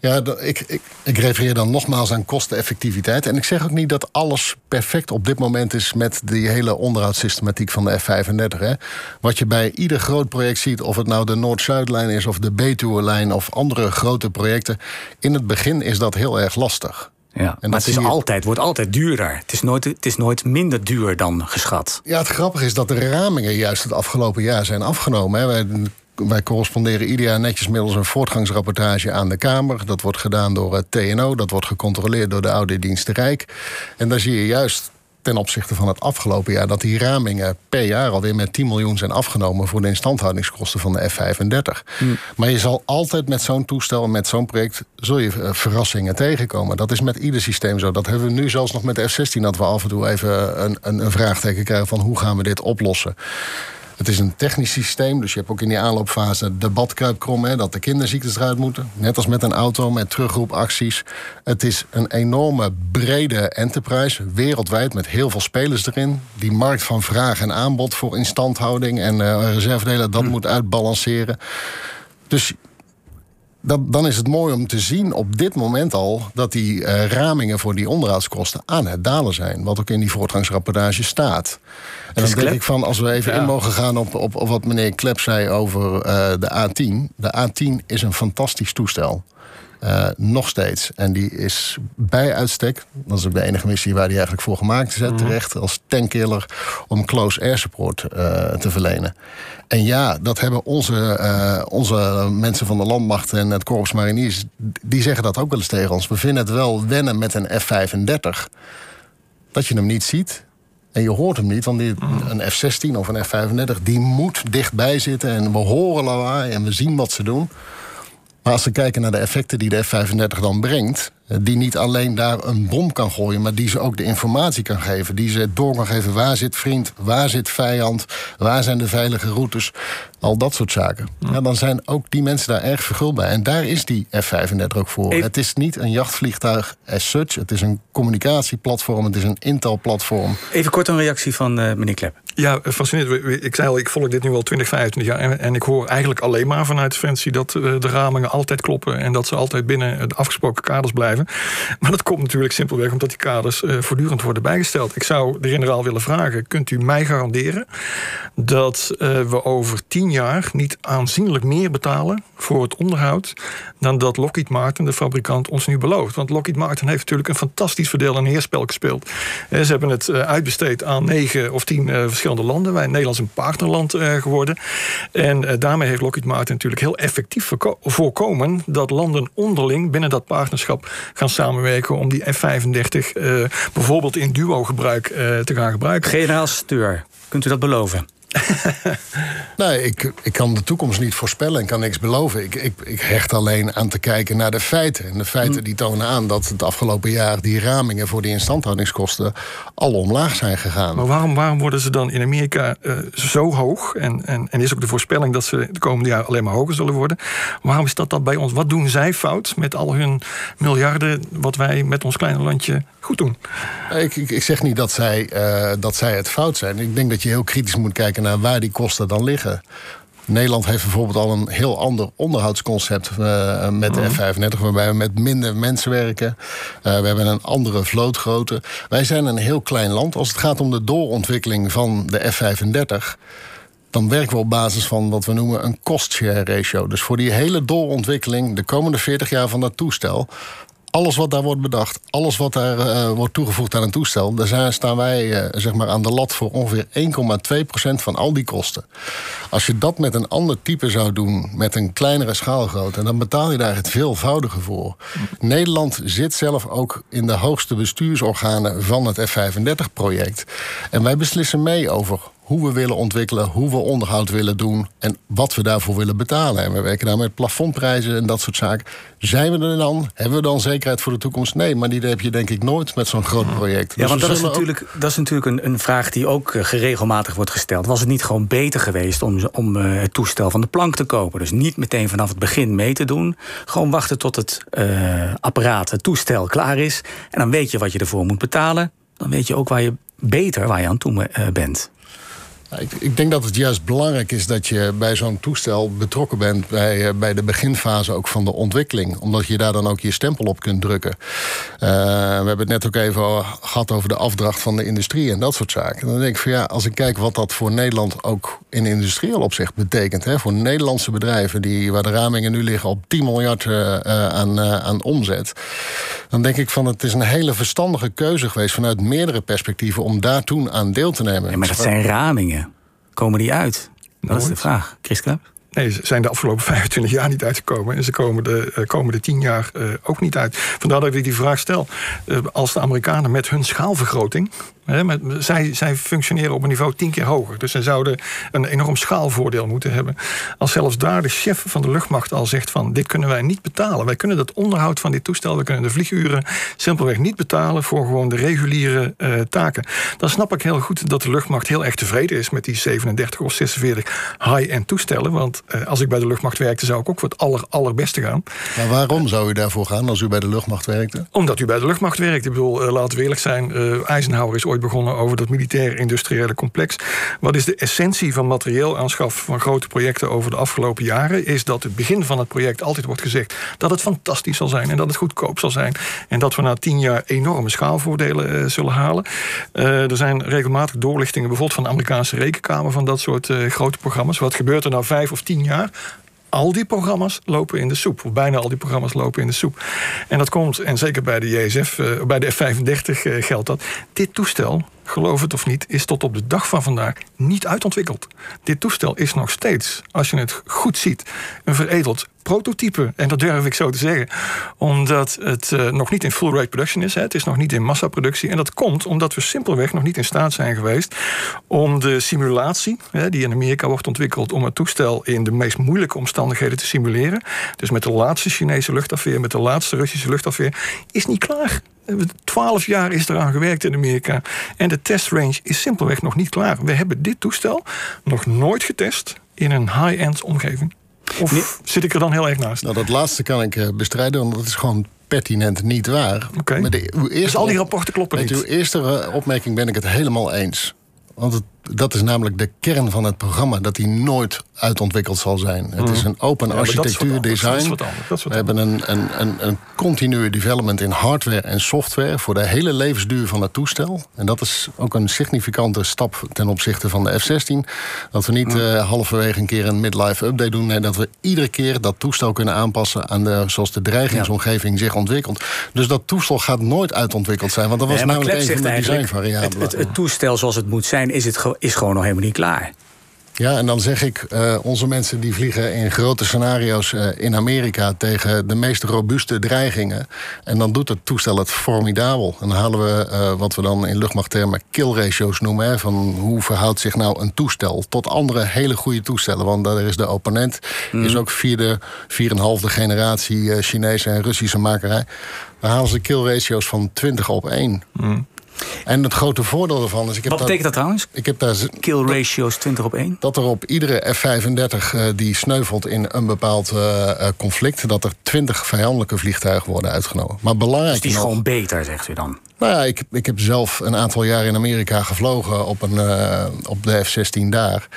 Ja, ik, ik, ik refereer dan nogmaals aan kosteneffectiviteit. En ik zeg ook niet dat alles perfect op dit moment is met die hele onderhoudssystematiek van de F-35. Hè. Wat je bij ieder groot project ziet, of het nou de Noord-Zuidlijn is of de Betuwe-lijn of andere grote projecten. In het begin is dat heel erg lastig. Ja, maar het is altijd, wordt altijd duurder. Het is, nooit, het is nooit minder duur dan geschat. Ja, het grappige is dat de ramingen juist het afgelopen jaar zijn afgenomen. Hè. Wij, wij corresponderen ieder jaar netjes middels een voortgangsrapportage aan de Kamer. Dat wordt gedaan door het TNO, dat wordt gecontroleerd door de Auditdienst Rijk. En daar zie je juist ten opzichte van het afgelopen jaar... dat die ramingen per jaar alweer met 10 miljoen zijn afgenomen... voor de instandhoudingskosten van de F-35. Maar je zal altijd met zo'n toestel en met zo'n project... zul je eh, verrassingen tegenkomen. Dat is met ieder systeem zo. Dat hebben we nu zelfs nog met de F-16... dat we af en toe even een, een, een vraagteken krijgen van... hoe gaan we dit oplossen? Het is een technisch systeem, dus je hebt ook in die aanloopfase de hè, dat de kinderziektes eruit moeten. Net als met een auto, met terugroepacties. Het is een enorme brede enterprise, wereldwijd, met heel veel spelers erin. Die markt van vraag en aanbod voor instandhouding en eh, reservedelen, dat moet uitbalanceren. Dus dat, dan is het mooi om te zien op dit moment al dat die eh, ramingen voor die onderhoudskosten aan het dalen zijn. Wat ook in die voortgangsrapportage staat. En dan denk ik van, als we even Ja. in mogen gaan op, op, op wat meneer Klep zei over eh, de A10. De A10 is een fantastisch toestel. Eh, nog steeds. En die is bij uitstek, dat is ook de enige missie waar die eigenlijk voor gemaakt is, hè, terecht als tankkiller om close air support eh, te verlenen. En ja, dat hebben onze, eh, onze mensen van de landmacht en het Korps Mariniers, die zeggen dat ook wel eens tegen ons. We vinden het wel wennen met een F-35, dat je hem niet ziet. En je hoort hem niet, want die, een F-16 of een F-35... die moet dichtbij zitten en we horen lawaai en we zien wat ze doen. Maar als we kijken naar de effecten die de F-35 dan brengt... Eh, die niet alleen daar een bom kan gooien... maar die ze ook de informatie kan geven. Die ze door kan geven waar zit vriend, waar zit vijand... waar zijn de veilige routes, al dat soort zaken. Ja, dan zijn ook die mensen daar erg verguld bij. En daar is die F-35 ook voor. Het is niet een jachtvliegtuig as such. Het is een communicatieplatform, het is een Intel-platform. Even kort een reactie van uh, meneer Klep. Ja, fascinerend. Ik zei al, ik volg dit nu al 20, 25 jaar. En, ik hoor eigenlijk alleen maar vanuit Defensie dat uh, de ramingen altijd kloppen. En dat ze altijd binnen de afgesproken kaders blijven. Maar dat komt natuurlijk simpelweg omdat die kaders uh, voortdurend worden bijgesteld. Ik zou de generaal willen vragen: kunt u mij garanderen dat we over tien jaar niet aanzienlijk meer betalen voor het onderhoud dan dat Lockheed Martin, de fabrikant, ons nu belooft? Want Lockheed Martin heeft natuurlijk een fantastisch verdeel en heerspel gespeeld. Ze hebben het uitbesteed aan negen of tien verschillende verschillende landen. Wij Nederland een partnerland geworden. En daarmee heeft Lockheed Martin natuurlijk heel effectief voorkomen dat landen onderling binnen dat partnerschap gaan samenwerken om die F-35 uh, bijvoorbeeld in duo-gebruik te gaan gebruiken. Generaal Steur, kunt u dat beloven? nee, ik, ik kan de toekomst niet voorspellen en kan niks beloven. Ik, ik, ik hecht alleen aan te kijken naar de feiten. En de feiten hm. die tonen aan dat het afgelopen jaar... die ramingen voor die instandhoudingskosten al omlaag zijn gegaan. Maar waarom, waarom worden ze dan in Amerika uh, zo hoog? En, en, en is ook de voorspelling dat ze de komende jaren alleen maar hoger zullen worden. Waarom is dat dan bij ons? Wat doen zij fout met al hun miljarden... wat wij met ons kleine landje goed doen? Ik, ik, ik zeg niet dat zij, uh, dat zij het fout zijn. Ik denk dat je heel kritisch moet kijken naar waar die kosten dan liggen. Nederland heeft bijvoorbeeld al een heel ander onderhoudsconcept uh, met de mhm. F-35, waarbij we met minder mensen werken. Uh, we hebben een andere vlootgrootte. Wij zijn een heel klein land. Als het gaat om de doorontwikkeling van de F-35 dan werken we op basis van wat we noemen een cost-share ratio. Dus voor die hele doorontwikkeling, de komende 40 jaar van dat toestel, alles wat daar wordt bedacht, alles wat daar uh, wordt toegevoegd aan een toestel, daar staan wij uh, zeg maar aan de lat voor ongeveer 1,2% van al die kosten. Als je dat met een ander type zou doen, met een kleinere schaalgrootte, dan betaal je daar het veelvoudige voor. Nederland zit zelf ook in de hoogste bestuursorganen van het F-35-project. En wij beslissen mee over hoe we willen ontwikkelen, hoe we onderhoud willen doen en wat we daarvoor willen betalen. En we werken daar met plafondprijzen en dat soort zaken. Zijn we er dan? Hebben we dan zekerheid voor de toekomst? Nee, maar die heb je denk ik nooit met zo'n groot project. Ja, dus want dat is, natuurlijk, dat is natuurlijk een, een vraag die ook uh, geregelmatig wordt gesteld. Was het niet gewoon beter geweest om, om uh, het toestel van de plank te kopen? Dus niet meteen vanaf het begin mee te doen. Gewoon wachten tot het uh, apparaat, het toestel klaar is. En dan weet je wat je ervoor moet betalen. Dan weet je ook waar je beter waar je aan toe bent. Ik, ik, denk dat het juist belangrijk is dat je bij zo'n toestel betrokken bent bij, eh, bij de beginfase ook van de ontwikkeling. Omdat je daar dan ook je stempel op kunt drukken. Uh, we hebben het net ook even gehad over de afdracht van de industrie en dat soort zaken. Dan denk ik van ja, als ik kijk wat dat voor Nederland ook in industrieel opzicht betekent. Hè, voor Nederlandse bedrijven die, waar de ramingen nu liggen op 10 miljard uh, aan, aan omzet. Dan denk ik van het is een hele verstandige keuze geweest vanuit meerdere perspectieven om daar toen aan deel te nemen. Ja, maar dat zijn ramingen. Komen die uit? Dat is de vraag. Chris Klep? Nee, ze zijn de afgelopen 25 jaar niet uitgekomen. En ze komen de uh, komende 10 jaar uh, ook niet uit. Vandaar dat ik die vraag stel. Uh, als de Amerikanen met hun schaalvergroting met, zij, zij functioneren op een niveau tien keer hoger. Dus zij zouden een enorm schaalvoordeel moeten hebben. Als zelfs daar de chef van de luchtmacht al zegt van... dit kunnen wij niet betalen. Wij kunnen dat onderhoud van dit toestel... we kunnen de vlieguren simpelweg niet betalen... voor gewoon de reguliere uh, taken. Dan snap ik heel goed dat de luchtmacht heel erg tevreden is... met die 37 of 46 high-end toestellen. Want uh, als ik bij de luchtmacht werkte... zou ik ook voor het aller, allerbeste gaan. Maar waarom zou u daarvoor gaan als u bij de luchtmacht werkte? Omdat u bij de luchtmacht werkt. Ik bedoel, uh, laten we eerlijk zijn... Eisenhower is begonnen over dat militair-industriële complex. Wat is de essentie van materieel aanschaf van grote projecten over de afgelopen jaren? Is dat het begin van het project altijd wordt gezegd dat het fantastisch zal zijn en dat het goedkoop zal zijn. En dat we na tien jaar enorme schaalvoordelen uh, zullen halen. Uh, er zijn regelmatig doorlichtingen, bijvoorbeeld van de Amerikaanse rekenkamer, van dat soort uh, grote programma's. Wat gebeurt er na vijf of tien jaar? Al die programma's lopen in de soep. Of bijna al die programma's lopen in de soep. En dat komt, en zeker bij de JSF, uh, bij de F-35 uh, geldt dat. Dit toestel, geloof het of niet, is tot op de dag van vandaag niet uitontwikkeld. Dit toestel is nog steeds, als je het goed ziet, een veredeld prototype. En dat durf ik zo te zeggen. Omdat het uh, nog niet in full rate production is. Hè. Het is nog niet in massaproductie. En dat komt omdat we simpelweg nog niet in staat zijn geweest om de simulatie, hè, die in Amerika wordt ontwikkeld, om het toestel in de meest moeilijke omstandigheden te simuleren. Dus met de laatste Chinese luchtafweer, met de laatste Russische luchtafweer, is niet klaar. Twaalf jaar is eraan gewerkt in Amerika. En de testrange is simpelweg nog niet klaar. We hebben dit toestel nog nooit getest in een high-end omgeving. Of zit ik er dan heel erg naast? Nou, dat laatste kan ik eh, bestrijden, want dat is gewoon pertinent niet waar. Oké. Dus al die rapporten kloppen met niet? Met uw eerste opmerking ben ik het helemaal eens. Want het dat is namelijk de kern van het programma, dat die nooit uitontwikkeld zal zijn. Het is mhm. een open ja, architectuur design. We hebben een, een, een, een continue development in hardware en software voor de hele levensduur van het toestel. En dat is ook een significante stap ten opzichte van de F-16. Dat we niet uh, halverwege een keer een midlife update doen. Nee, dat we iedere keer dat toestel kunnen aanpassen aan de, zoals de dreigingsomgeving zich ontwikkelt. Dus dat toestel gaat nooit uitontwikkeld zijn. Want dat was namelijk een van de designvariabelen. Het, het, het, toestel zoals het moet zijn, is het is gewoon nog helemaal niet klaar. Ja, en dan zeg ik, uh, onze mensen die vliegen in grote scenario's uh, in Amerika tegen de meest robuuste dreigingen. En dan doet het toestel het formidabel. En dan halen we uh, wat we dan in luchtmachttermen kill ratios noemen. Hè, van hoe verhoudt zich nou een toestel tot andere hele goede toestellen. Want daar is de opponent, mm. is ook vierde, vier en halfde generatie Chinese en Russische makerij. Dan halen ze kill ratios van 20 op 1. Mm. En het grote voordeel ervan is... Ik heb Wat betekent dat trouwens? Ik heb daar, Kill ratios 20 op 1? Dat er op iedere F-35 uh, eh, die sneuvelt in een bepaald uh, conflict... dat er 20 vijandelijke vliegtuigen worden uitgenomen. Maar belangrijk dus die is gewoon beter, zegt u dan? Nou ja, ik, ik heb zelf een aantal jaar in Amerika gevlogen op, een, uh, op de F-16 daar...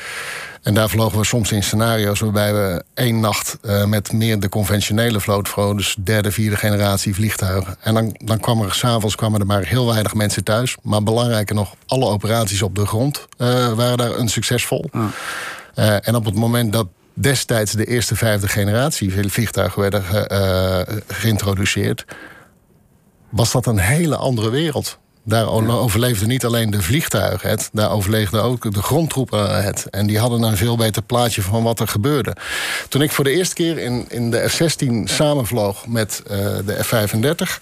En daar vlogen we soms in scenario's waarbij we één nacht uh, met meer de conventionele vloot vlogen. Dus derde, vierde generatie vliegtuigen. En dan, dan kwam er s'avonds kwamen er maar heel weinig mensen thuis. Maar belangrijker nog, alle operaties op de grond uh, waren daar een succesvol. Ja. Uh, en op het moment dat destijds de eerste vijfde generatie vliegtuigen werden ge, geïntroduceerd, was dat een hele andere wereld. Daar overleefden niet alleen de vliegtuigen het, daar overleefden ook de grondtroepen het. En die hadden een veel beter plaatje van wat er gebeurde. Toen ik voor de eerste keer in, in de F-16 samenvloog met uh, de F-35...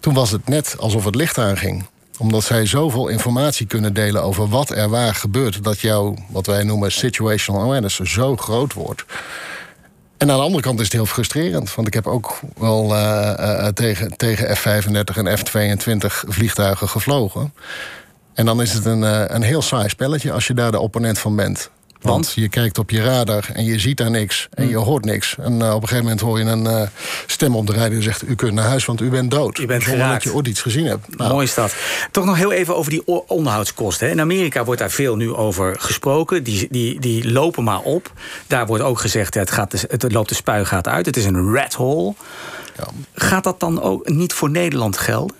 toen was het net alsof het licht aanging omdat zij zoveel informatie kunnen delen over wat er waar gebeurt... dat jouw, wat wij noemen situational awareness, zo groot wordt... En aan de andere kant is het heel frustrerend. Want ik heb ook wel uh, uh, tegen, tegen F-35 en F-22 vliegtuigen gevlogen. En dan is het een, uh, een heel saai spelletje als je daar de opponent van bent. Want je kijkt op je radar en je ziet daar niks en je hoort niks. En uh, op een gegeven moment hoor je een uh, stem op de radio die zegt... u kunt naar huis, want u bent dood. U bent Zonder dat je ooit iets gezien hebt. Nou. Mooi is dat. Toch nog heel even over die onderhoudskosten. In Amerika wordt daar veel nu over gesproken. Die, die, die lopen maar op. Daar wordt ook gezegd, het, gaat, het loopt de spuigaat uit. Het is een rat hole. Ja. Gaat dat dan ook niet voor Nederland gelden?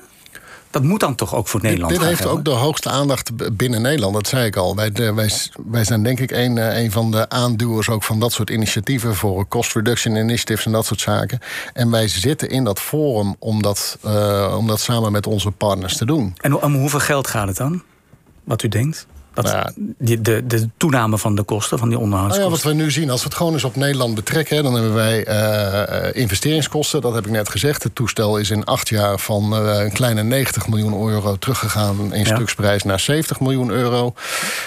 Dat moet dan toch ook voor Nederland Dit, dit heeft ook de hoogste aandacht binnen Nederland, dat zei ik al. Wij, wij, wij zijn denk ik een, eh, een van de aanduwers ook van dat soort initiatieven... voor cost reduction initiatives en dat soort zaken. En wij zitten in dat forum om dat, uh, om dat samen met onze partners te doen. En om hoeveel geld gaat het dan? Wat u denkt? Dat, nou ja. de, de, de, toename van de kosten, van die onderhoudskosten. Nou ja, wat we nu zien, als we het gewoon eens op Nederland betrekken... dan hebben wij uh, investeringskosten, dat heb ik net gezegd. Het toestel is in acht jaar van uh, een kleine 90 miljoen euro... teruggegaan in ja. stuksprijs naar 70 miljoen euro.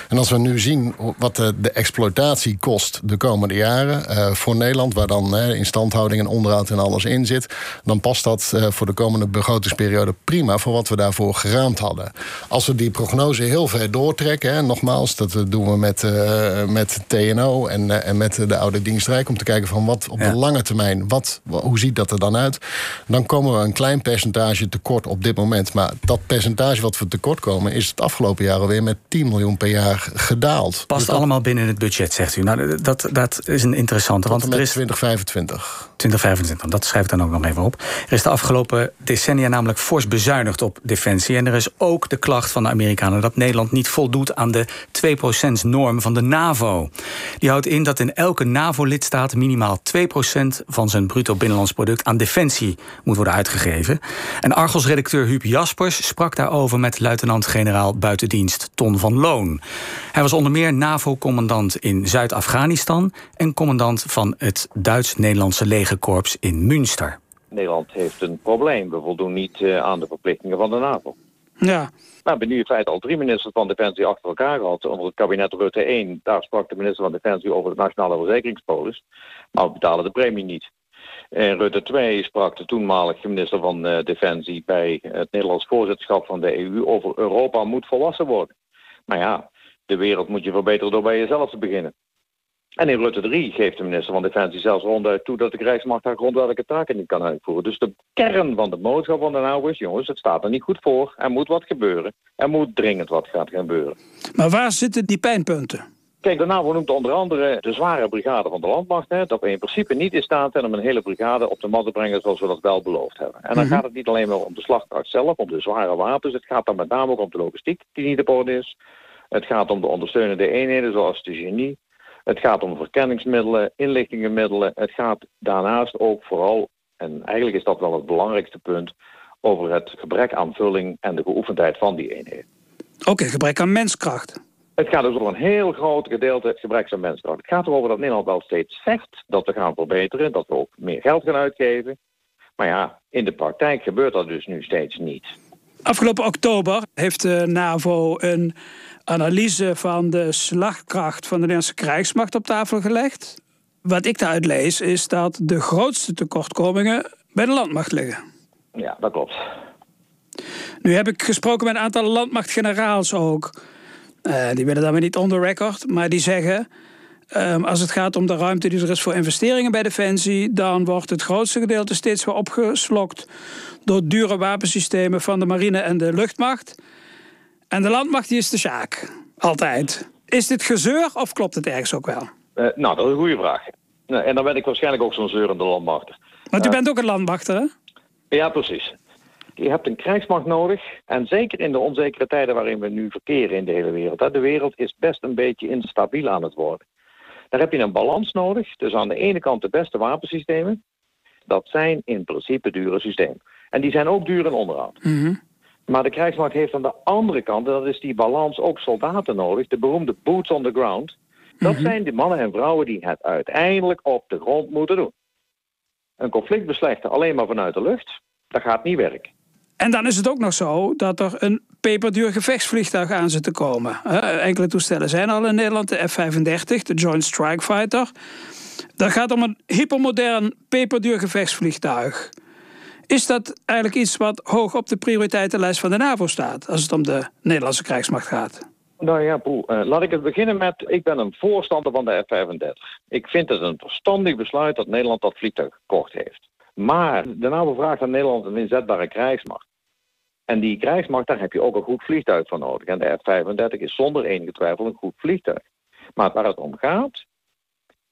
En als we nu zien wat de, de exploitatie kost de komende jaren... Uh, voor Nederland, waar dan instandhouding en onderhoud en alles in zit... dan past dat voor de komende begrotingsperiode prima... voor wat we daarvoor geraamd hadden. Als we die prognose heel ver doortrekken nogmaals, dat doen we met, uh, met TNO en, uh, en met de oude dienstrijk... om te kijken van wat op ja. de lange termijn, wat, hoe ziet dat er dan uit? Dan komen we een klein percentage tekort op dit moment. Maar dat percentage wat we tekort komen... is het afgelopen jaar alweer met 10 miljoen per jaar gedaald. Past dus allemaal binnen het budget, zegt u. Nou, dat, dat is een interessante. Want er is 2025. 2025, dat schrijf ik dan ook nog even op. Er is de afgelopen decennia namelijk fors bezuinigd op defensie. En er is ook de klacht van de Amerikanen... dat Nederland niet voldoet aan de 2%-norm van de NAVO. Die houdt in dat in elke NAVO-lidstaat minimaal 2% van zijn bruto binnenlands product aan defensie moet worden uitgegeven. En Argos-redacteur Huub Jaspers sprak daarover met luitenant-generaal buitendienst Ton van Loon. Hij was onder meer NAVO-commandant in Zuid-Afghanistan en commandant van het Duits-Nederlandse legerkorps in Münster. Nederland heeft een probleem. We voldoen niet uh, aan de verplichtingen van de NAVO. Ja. Nou, hebben nu in feite al drie ministers van Defensie achter elkaar gehad. Onder het kabinet Rutte 1, daar sprak de minister van Defensie over de nationale verzekeringspolis. Maar we betalen de premie niet. En Rutte 2 sprak de toenmalige minister van uh, Defensie bij het Nederlands voorzitterschap van de EU over Europa moet volwassen worden. Maar ja, de wereld moet je verbeteren door bij jezelf te beginnen. En in Rutte 3 geeft de minister van Defensie zelfs ronduit toe dat de Krijgsmacht haar grondwettelijke taken niet kan uitvoeren. Dus de kern van de boodschap van de NAVO is, jongens, het staat er niet goed voor. Er moet wat gebeuren. Er moet dringend wat gaan gebeuren. Maar waar zitten die pijnpunten? Kijk, de NAVO noemt onder andere de zware brigade van de landmacht. Hè, dat we in principe niet in staat zijn om een hele brigade op de mat te brengen zoals we dat wel beloofd hebben. En dan Mhm. gaat het niet alleen maar om de slagkracht zelf, om de zware wapens. Het gaat dan met name ook om de logistiek die niet op orde is. Het gaat om de ondersteunende eenheden zoals de genie. Het gaat om verkenningsmiddelen, inlichtingenmiddelen. Het gaat daarnaast ook vooral, en eigenlijk is dat wel het belangrijkste punt, over het gebrek aan vulling en de geoefendheid van die eenheden. Oké, gebrek aan menskracht. Het gaat dus over een heel groot gedeelte het gebrek aan menskracht. Het gaat erover dat Nederland wel steeds zegt dat we gaan verbeteren, dat we ook meer geld gaan uitgeven. Maar ja, in de praktijk gebeurt dat dus nu steeds niet. Afgelopen oktober heeft de NAVO een analyse van de slagkracht van de Nederlandse krijgsmacht op tafel gelegd. Wat ik daaruit lees is dat de grootste tekortkomingen bij de landmacht liggen. Ja, dat klopt. Nu heb ik gesproken met een aantal landmachtgeneraals ook. Uh, die willen daarmee niet on the record, maar die zeggen... Um, als het gaat om de ruimte die er is voor investeringen bij Defensie... dan wordt het grootste gedeelte steeds weer opgeslokt... door dure wapensystemen van de marine en de luchtmacht. En de landmacht die is de sjaak. Altijd. Is dit gezeur of klopt het ergens ook wel? Uh, nou, dat is een goede vraag. Nou, en dan ben ik waarschijnlijk ook zo'n zeurende landmachter. Want u uh, bent ook een landmachter, hè? Ja, precies. Je hebt een krijgsmacht nodig. En zeker in de onzekere tijden waarin we nu verkeren in de hele wereld. Hè, de wereld is best een beetje instabiel aan het worden. Daar heb je een balans nodig. Dus aan de ene kant de beste wapensystemen. Dat zijn in principe dure systemen. En die zijn ook duur in onderhoud. Mm -hmm. Maar de krijgsmacht heeft aan de andere kant, en dat is die balans, ook soldaten nodig. De beroemde boots on the ground. Dat Mhm. zijn de mannen en vrouwen die het uiteindelijk op de grond moeten doen. Een conflict beslechten alleen maar vanuit de lucht, dat gaat niet werken. En dan is het ook nog zo dat er een peperduur gevechtsvliegtuig aan zit te komen. Enkele toestellen zijn al in Nederland, de F-35, de Joint Strike Fighter. Dat gaat om een hypermodern peperduur gevechtsvliegtuig. Is dat eigenlijk iets wat hoog op de prioriteitenlijst van de NAVO staat... als het om de Nederlandse krijgsmacht gaat? Nou ja, Poel, uh, laat ik het beginnen met... ik ben een voorstander van de F-35. Ik vind het een verstandig besluit dat Nederland dat vliegtuig gekocht heeft. Maar de NAVO vraagt aan Nederland een inzetbare krijgsmacht. En die krijgsmacht, daar heb je ook een goed vliegtuig voor nodig. En de F-35 is zonder enige twijfel een goed vliegtuig. Maar waar het om gaat...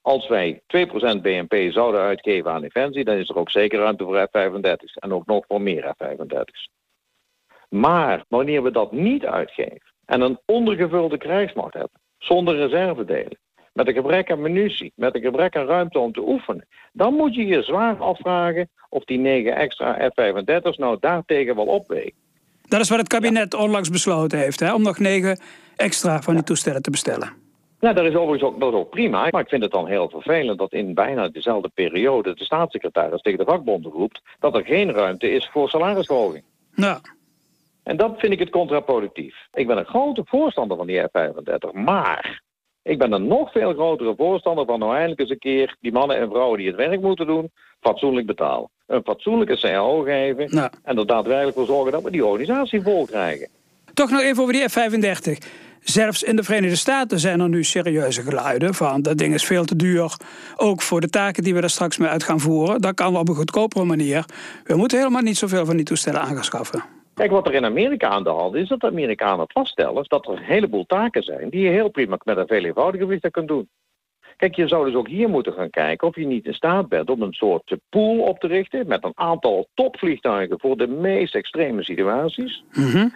als wij 2% BNP zouden uitgeven aan defensie... dan is er ook zeker ruimte voor F-35's. En ook nog voor meer F-35's. Maar wanneer we dat niet uitgeven... en een ondergevulde krijgsmacht hebben... zonder reservedelen... met een gebrek aan munitie... met een gebrek aan ruimte om te oefenen... dan moet je je zwaar afvragen... of die 9 extra F-35's nou daartegen wel opwegen. Dat is wat het kabinet onlangs besloten heeft... Hè? om nog negen extra van die toestellen te bestellen. Ja, dat is overigens ook, dat is ook prima. Maar ik vind het dan heel vervelend dat in bijna dezelfde periode... de staatssecretaris tegen de vakbonden roept... dat er geen ruimte is voor salarisverhoging. Ja. En dat vind ik het contraproductief. Ik ben een grote voorstander van die F-35, maar... ik ben een nog veel grotere voorstander van nou eindelijk eens een keer... die mannen en vrouwen die het werk moeten doen, fatsoenlijk betalen. Een fatsoenlijke CAO geven ja. en er daadwerkelijk voor zorgen dat we die organisatie vol krijgen. Toch nog even over die F-35. Zelfs in de Verenigde Staten zijn er nu serieuze geluiden van dat ding is veel te duur. Ook voor de taken die we er straks mee uit gaan voeren. Dat kan op een goedkopere manier. We moeten helemaal niet zoveel van die toestellen aanschaffen. Kijk, wat er in Amerika aan de hand is, dat de Amerikanen vaststellen dat er een heleboel taken zijn die je heel prima met een veel eenvoudiger vliegtuig kunt doen. Kijk, je zou dus ook hier moeten gaan kijken of je niet in staat bent om een soort pool op te richten met een aantal topvliegtuigen voor de meest extreme situaties.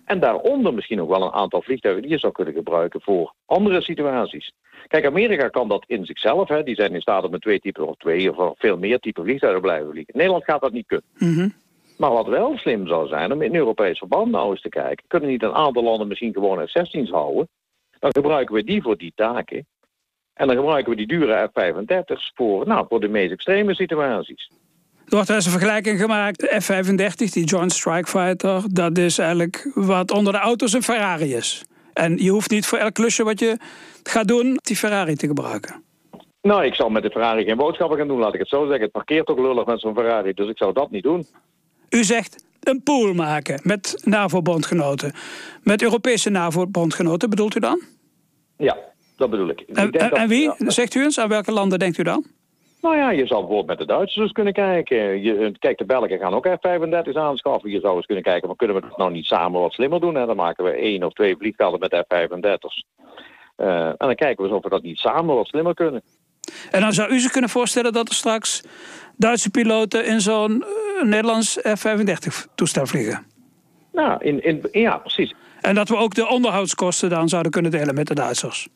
En daaronder misschien ook wel een aantal vliegtuigen die je zou kunnen gebruiken voor andere situaties. Kijk, Amerika kan dat in zichzelf. Hè. Die zijn in staat om met twee typen of twee of veel meer typen vliegtuigen te blijven vliegen. Nederland gaat dat niet kunnen. Maar wat wel slim zou zijn om in Europees verband nou eens te kijken. Kunnen niet een aantal landen misschien gewoon F-16's houden? Dan gebruiken we die voor die taken. En dan gebruiken we die dure F-35's voor, nou, voor de meest extreme situaties. Er wordt wel eens een vergelijking gemaakt. De F-35, die Joint Strike Fighter, dat is eigenlijk wat onder de auto's een Ferrari is. En je hoeft niet voor elk klusje wat je gaat doen, die Ferrari te gebruiken. Nou, ik zal met de Ferrari geen boodschappen gaan doen, laat ik het zo zeggen. Het parkeert toch lullig met zo'n Ferrari, dus ik zou dat niet doen. U zegt een pool maken met NAVO-bondgenoten. Met Europese NAVO-bondgenoten bedoelt u dan? Ja, dat bedoel ik. En, ik denk en, dat- en wie? ja. Zegt u eens, aan welke landen denkt u dan? Nou ja, je zou bijvoorbeeld met de Duitsers eens kunnen kijken. Je, kijk, de Belgen gaan ook F-35 aanschaffen. Je zou eens kunnen kijken, maar kunnen we dat nou niet samen wat slimmer doen? Hè? Dan maken we één of twee vliegvelden met F-35's. Eh, en dan kijken we eens of we dat niet samen wat slimmer kunnen. En dan zou u zich kunnen voorstellen dat er straks Duitse piloten in zo'n eh, Nederlands F-35-toestel vliegen. Nou, in, in, ja, precies. En dat we ook de onderhoudskosten dan zouden kunnen delen met de Duitsers.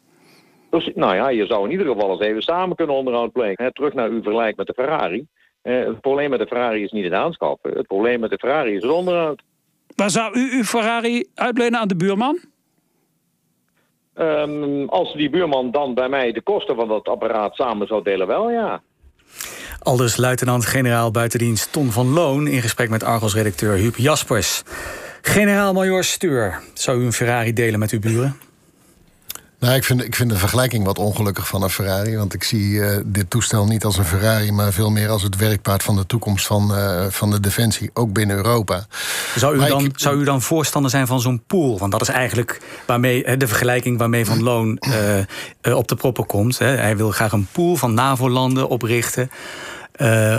Dus, nou ja, je zou in ieder geval eens even samen kunnen onderhoud plegen. Terug naar uw vergelijk met de Ferrari. Eh, het probleem met de Ferrari is niet het aanschaffen. Het probleem met de Ferrari is het onderhoud. Maar zou u uw Ferrari uitlenen aan de buurman? Ehm, als die buurman dan bij mij de kosten van dat apparaat samen zou delen, wel ja. Aldus luitenant-generaal buitendienst Ton van Loon... in gesprek met Argos-redacteur Huub Jaspers. Generaal-majoor Stuur, zou u een Ferrari delen met uw buren? Nou, ik vind, ik vind de vergelijking wat ongelukkig van een Ferrari. Want ik zie eh, dit toestel niet als een Ferrari, maar veel meer als het werkpaard van de toekomst van, eh, van de defensie, ook binnen Europa. Zou u, Maar dan, ik- zou u dan voorstander zijn van zo'n pool? Want dat is eigenlijk waarmee, de vergelijking waarmee Van Loon eh, op de proppen komt. Hè. Hij wil graag een pool van NAVO-landen oprichten...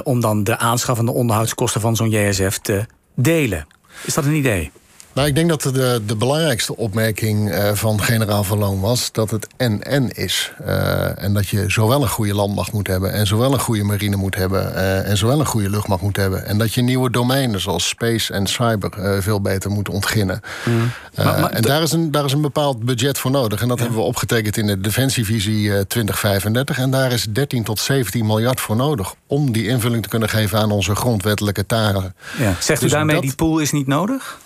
om dan de aanschaf en de onderhoudskosten van zo'n JSF te delen. Is dat een idee? Nou, ik denk dat de, de belangrijkste opmerking eh, van generaal Van Loon was dat het en-en is. Eh, en dat je zowel een goede landmacht moet hebben en zowel een goede marine moet hebben eh, en zowel een goede luchtmacht moet hebben. En dat je nieuwe domeinen zoals space en cyber veel beter moet ontginnen. Maar- maar en daar is, een, daar is een bepaald budget voor nodig. En dat hebben we opgetekend in de Defensievisie eh, 2035. En daar is 13 tot 17 miljard voor nodig om die invulling te kunnen geven aan onze grondwettelijke taken. Ja. Zegt u Dus daarmee, dat- die pool is niet nodig?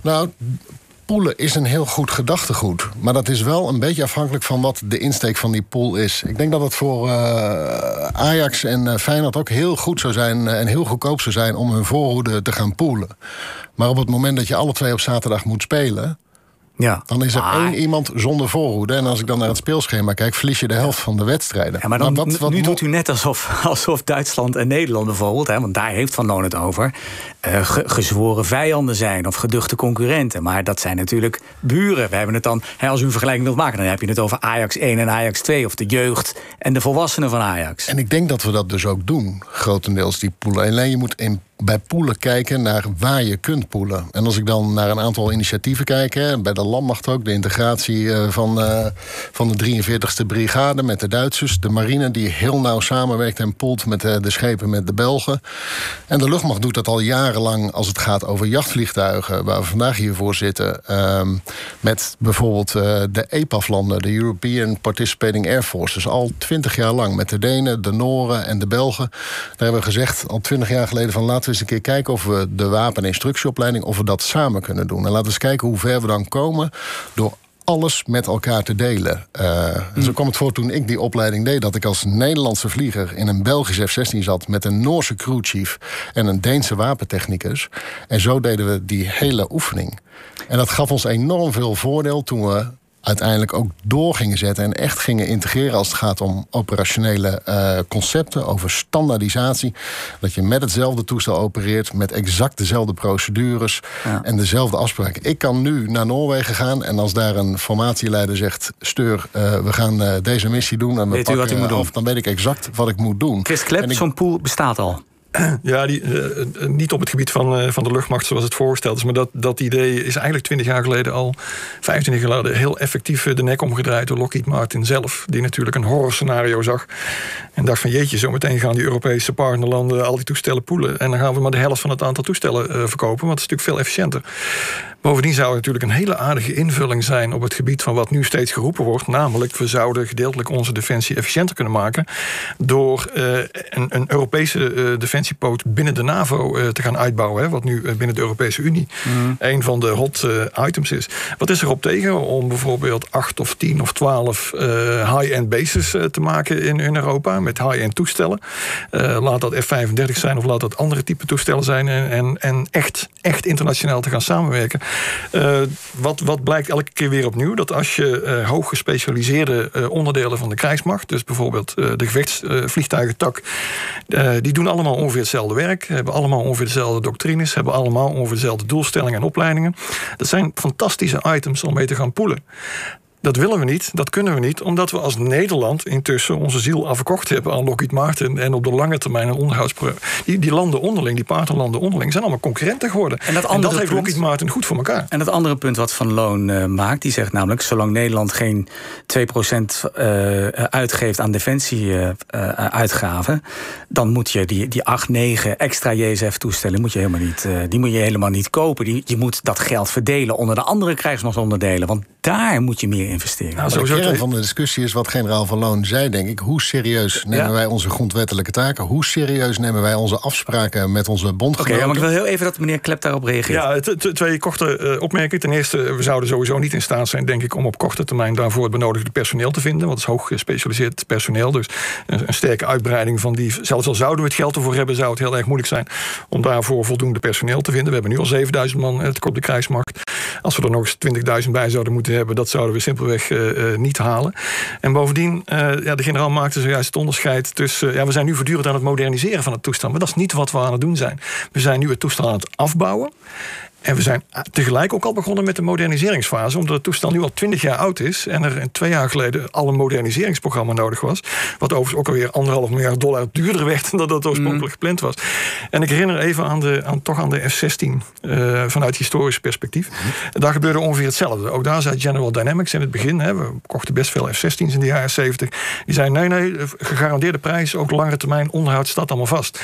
Nou, poelen is een heel goed gedachtegoed. Maar dat is wel een beetje afhankelijk van wat de insteek van die pool is. Ik denk dat het voor eh, Ajax en eh, Feyenoord ook heel goed zou zijn... eh, en heel goedkoop zou zijn om hun voorhoede te gaan poelen. Maar op het moment dat je alle twee op zaterdag moet spelen... Ja. dan is er één iemand zonder voorhoede. En als ik dan naar het speelschema kijk... verlies je de helft van de wedstrijden. Ja, maar dan, wat, wat nu doet u net alsof, alsof Duitsland en Nederland bijvoorbeeld... Hè, want daar heeft Van Loon het over... ge- gezworen vijanden zijn of geduchte concurrenten. Maar dat zijn natuurlijk buren. We hebben het dan, hè, als u een vergelijking wilt maken... dan heb je het over Ajax 1 en Ajax 2... of de jeugd en de volwassenen van Ajax. En ik denk dat we dat dus ook doen, grotendeels, die poelen. Alleen je moet in, bij poelen kijken naar waar je kunt poelen. En als ik dan naar een aantal initiatieven kijk, hè, bij de landmacht ook... de integratie eh, van, eh, van de 43e brigade met de Duitsers... de marine die heel nauw samenwerkt en poelt met eh, de schepen met de Belgen. En de luchtmacht doet dat al jarenlang als het gaat over jachtvliegtuigen... waar we vandaag hiervoor zitten. ehm, met bijvoorbeeld de EPAF-landen, de European Participating Air Forces... al twintig jaar lang met de Denen, de Noren en de Belgen. Daar hebben we gezegd al twintig jaar geleden van... laten we eens een keer kijken of we de wapen- en instructieopleiding... of we dat samen kunnen doen. En laten we eens kijken hoe ver we dan komen... door alles met elkaar te delen. En Zo kwam het voor toen ik die opleiding deed... dat ik als Nederlandse vlieger in een Belgisch F-16 zat... met een Noorse crewchief en een Deense wapentechnicus. En zo deden we die hele oefening. En dat gaf ons enorm veel voordeel toen we uiteindelijk ook door gingen zetten... en echt gingen integreren als het gaat om operationele eh, concepten... over standaardisatie. Dat je met hetzelfde toestel opereert... met exact dezelfde procedures en dezelfde afspraken. Ik kan nu naar Noorwegen gaan en als daar een formatieleider zegt... Steur, eh, we gaan eh, deze missie doen en we Weet u wat pakken u moet doen? dan weet ik exact wat ik moet doen. Chris Klep, zo'n pool bestaat al. Ja, die, uh, niet op het gebied van, uh, van de luchtmacht zoals het voorgesteld is. Maar dat, dat idee is eigenlijk 20 jaar geleden al, 25 jaar geleden, heel effectief de nek omgedraaid door Lockheed Martin zelf. Die natuurlijk een horrorscenario zag. En dacht van jeetje, zo meteen gaan die Europese partnerlanden al die toestellen poelen. En dan gaan we maar de helft van het aantal toestellen verkopen. Want dat is natuurlijk veel efficiënter. Bovendien zou het natuurlijk een hele aardige invulling zijn op het gebied van wat nu steeds geroepen wordt. Namelijk, we zouden gedeeltelijk onze defensie efficiënter kunnen maken. door een, een, Europese uh, binnen de NAVO uh, te gaan uitbouwen. Hè, wat nu binnen de Europese Unie mm. een van de hot items is. Wat is erop tegen om bijvoorbeeld acht of tien of twaalf high-end bases te maken in, in Europa? Met high-end toestellen. laat dat F-35 zijn of laat dat andere type toestellen zijn. En, en, en echt, echt internationaal te gaan samenwerken. Wat, wat blijkt elke keer weer opnieuw? Dat als je hoog gespecialiseerde uh, onderdelen van de krijgsmacht, dus bijvoorbeeld de gevechtsvliegtuigentak, die doen allemaal ongeveer hetzelfde werk, hebben allemaal ongeveer dezelfde doctrines, hebben allemaal ongeveer dezelfde doelstellingen en opleidingen. Dat zijn fantastische items om mee te gaan poelen. Dat willen we niet, dat kunnen we niet, omdat we als Nederland intussen onze ziel afgekocht hebben aan Lockheed Martin en op de lange termijn een onderhoudsproject. Die, die landen onderling, die partnerlanden onderling, zijn allemaal concurrenten geworden. En dat, en dat heeft Lockheed Martin goed voor elkaar. En dat andere punt wat Van Loon uh, maakt, die zegt namelijk: zolang Nederland geen 2% uh, uitgeeft aan defensieuitgaven, uh, dan moet je die, die 8, 9 extra JSF-toestellen moet je helemaal niet, die moet je helemaal niet kopen. Die, je moet dat geld verdelen onder de andere krijgsmachtsonderdelen. Want daar moet je meer investeren. Nou, de kern van de discussie is wat generaal Van Loon zei, denk ik. Hoe serieus nemen wij onze grondwettelijke taken? Hoe serieus nemen wij onze afspraken met onze bondgenoten? Oké, maar ik wil heel even dat meneer Klep daarop reageert. Ja, twee korte uh, opmerkingen. Ten eerste, we zouden sowieso niet in staat zijn, denk ik, om op korte termijn daarvoor het benodigde personeel te vinden. Want het is hoog gespecialiseerd personeel. Dus een, een, sterke uitbreiding van die. Zelfs al zouden we het geld ervoor hebben, zou het heel erg moeilijk zijn om daarvoor voldoende personeel te vinden. We hebben nu al 7000 man het op de krijgsmacht. Als we er nog eens 20.000 bij zouden moeten hebben, dat zouden we simpelweg uh, uh, niet halen. En bovendien, uh, ja, de generaal maakte zojuist het onderscheid tussen. ja, we zijn nu voortdurend aan het moderniseren van het toestand. Maar dat is niet wat we aan het doen zijn. We zijn nu het toestel aan het afbouwen. En we zijn tegelijk ook al begonnen met de moderniseringsfase, omdat het toestel nu al 20 jaar oud is en er twee jaar geleden al een moderniseringsprogramma nodig was. Wat overigens ook alweer anderhalf miljard dollar duurder werd dan dat het oorspronkelijk mm. gepland was. En ik herinner even aan de, aan, toch aan de F-16 uh, vanuit historisch perspectief. Mm. Daar gebeurde ongeveer hetzelfde. Ook daar zei General Dynamics in het begin, hè, we kochten best veel F-16's in de jaren 70. Die zei: nee, nee, gegarandeerde prijs, ook langere termijn onderhoud staat allemaal vast.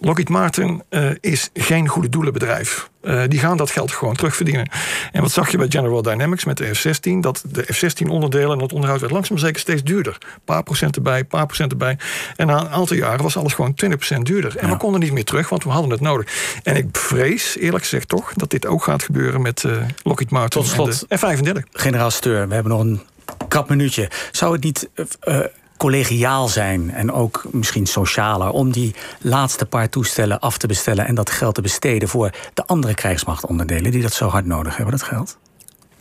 Lockheed Martin uh, is geen goede doelenbedrijf. Uh, die gaan dat geld gewoon terugverdienen. En wat zag je bij General Dynamics met de F-16? Dat de F-16-onderdelen en het onderhoud werd langzaam zeker steeds duurder. Een paar procent erbij, een paar procent erbij. En na een aantal jaren was alles gewoon 20% duurder. En ja. we konden niet meer terug, want we hadden het nodig. En ik vrees, eerlijk gezegd toch, dat dit ook gaat gebeuren met uh, Lockheed Martin Tot slot, en F-35. Generaal Steur, we hebben nog een krap minuutje. Zou het niet... Uh, collegiaal zijn en ook misschien socialer om die laatste paar toestellen af te bestellen en dat geld te besteden voor de andere krijgsmachtonderdelen die dat zo hard nodig hebben, dat geld?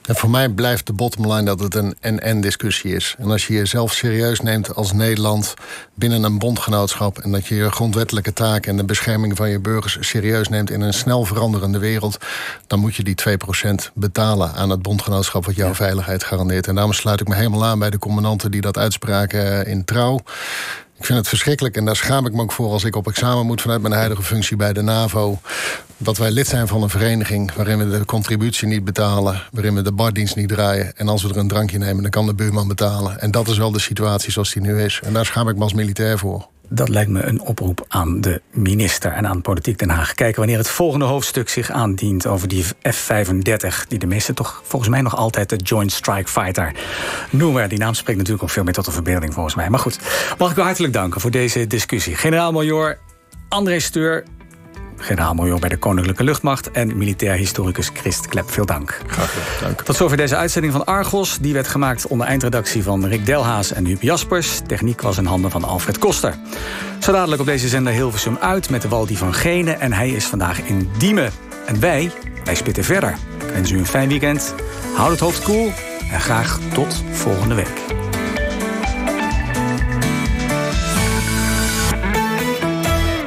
En voor mij blijft de bottom line dat het een en-en discussie is. En als je jezelf serieus neemt als Nederland binnen een bondgenootschap... en dat je je grondwettelijke taken en de bescherming van je burgers serieus neemt... in een snel veranderende wereld, dan moet je die 2% betalen aan het bondgenootschap... wat jouw ja. veiligheid garandeert. En daarom sluit ik me helemaal aan bij de commandanten die dat uitspraken in trouw. Ik vind het verschrikkelijk en daar schaam ik me ook voor als ik op examen moet vanuit mijn huidige functie bij de NAVO. Dat wij lid zijn van een vereniging waarin we de contributie niet betalen, waarin we de bardienst niet draaien. En als we er een drankje nemen, dan kan de buurman betalen. En dat is wel de situatie zoals die nu is. En daar schaam ik me als militair voor. Dat lijkt me een oproep aan de minister en aan Politiek Den Haag. Kijken wanneer het volgende hoofdstuk zich aandient over die F-35... die de meesten toch volgens mij nog altijd de Joint Strike Fighter noemen. Die naam spreekt natuurlijk ook veel meer tot de verbeelding volgens mij. Maar goed, mag ik u hartelijk danken voor deze discussie. Generaal-majoor André Steur, generaal-major bij de Koninklijke Luchtmacht... en militair historicus Christ Klep. Veel dank. Graag gedaan. Dank. Tot zover deze uitzending van Argos. Die werd gemaakt onder eindredactie van Rick Delhaas en Huub Jaspers. Techniek was in handen van Alfred Koster. Zo dadelijk op deze zender Hilversum uit met de Waldi van Gene. En hij is vandaag in Diemen. En wij, wij spitten verder. Ik wens u een fijn weekend. Houd het hoofd koel cool, en graag tot volgende week.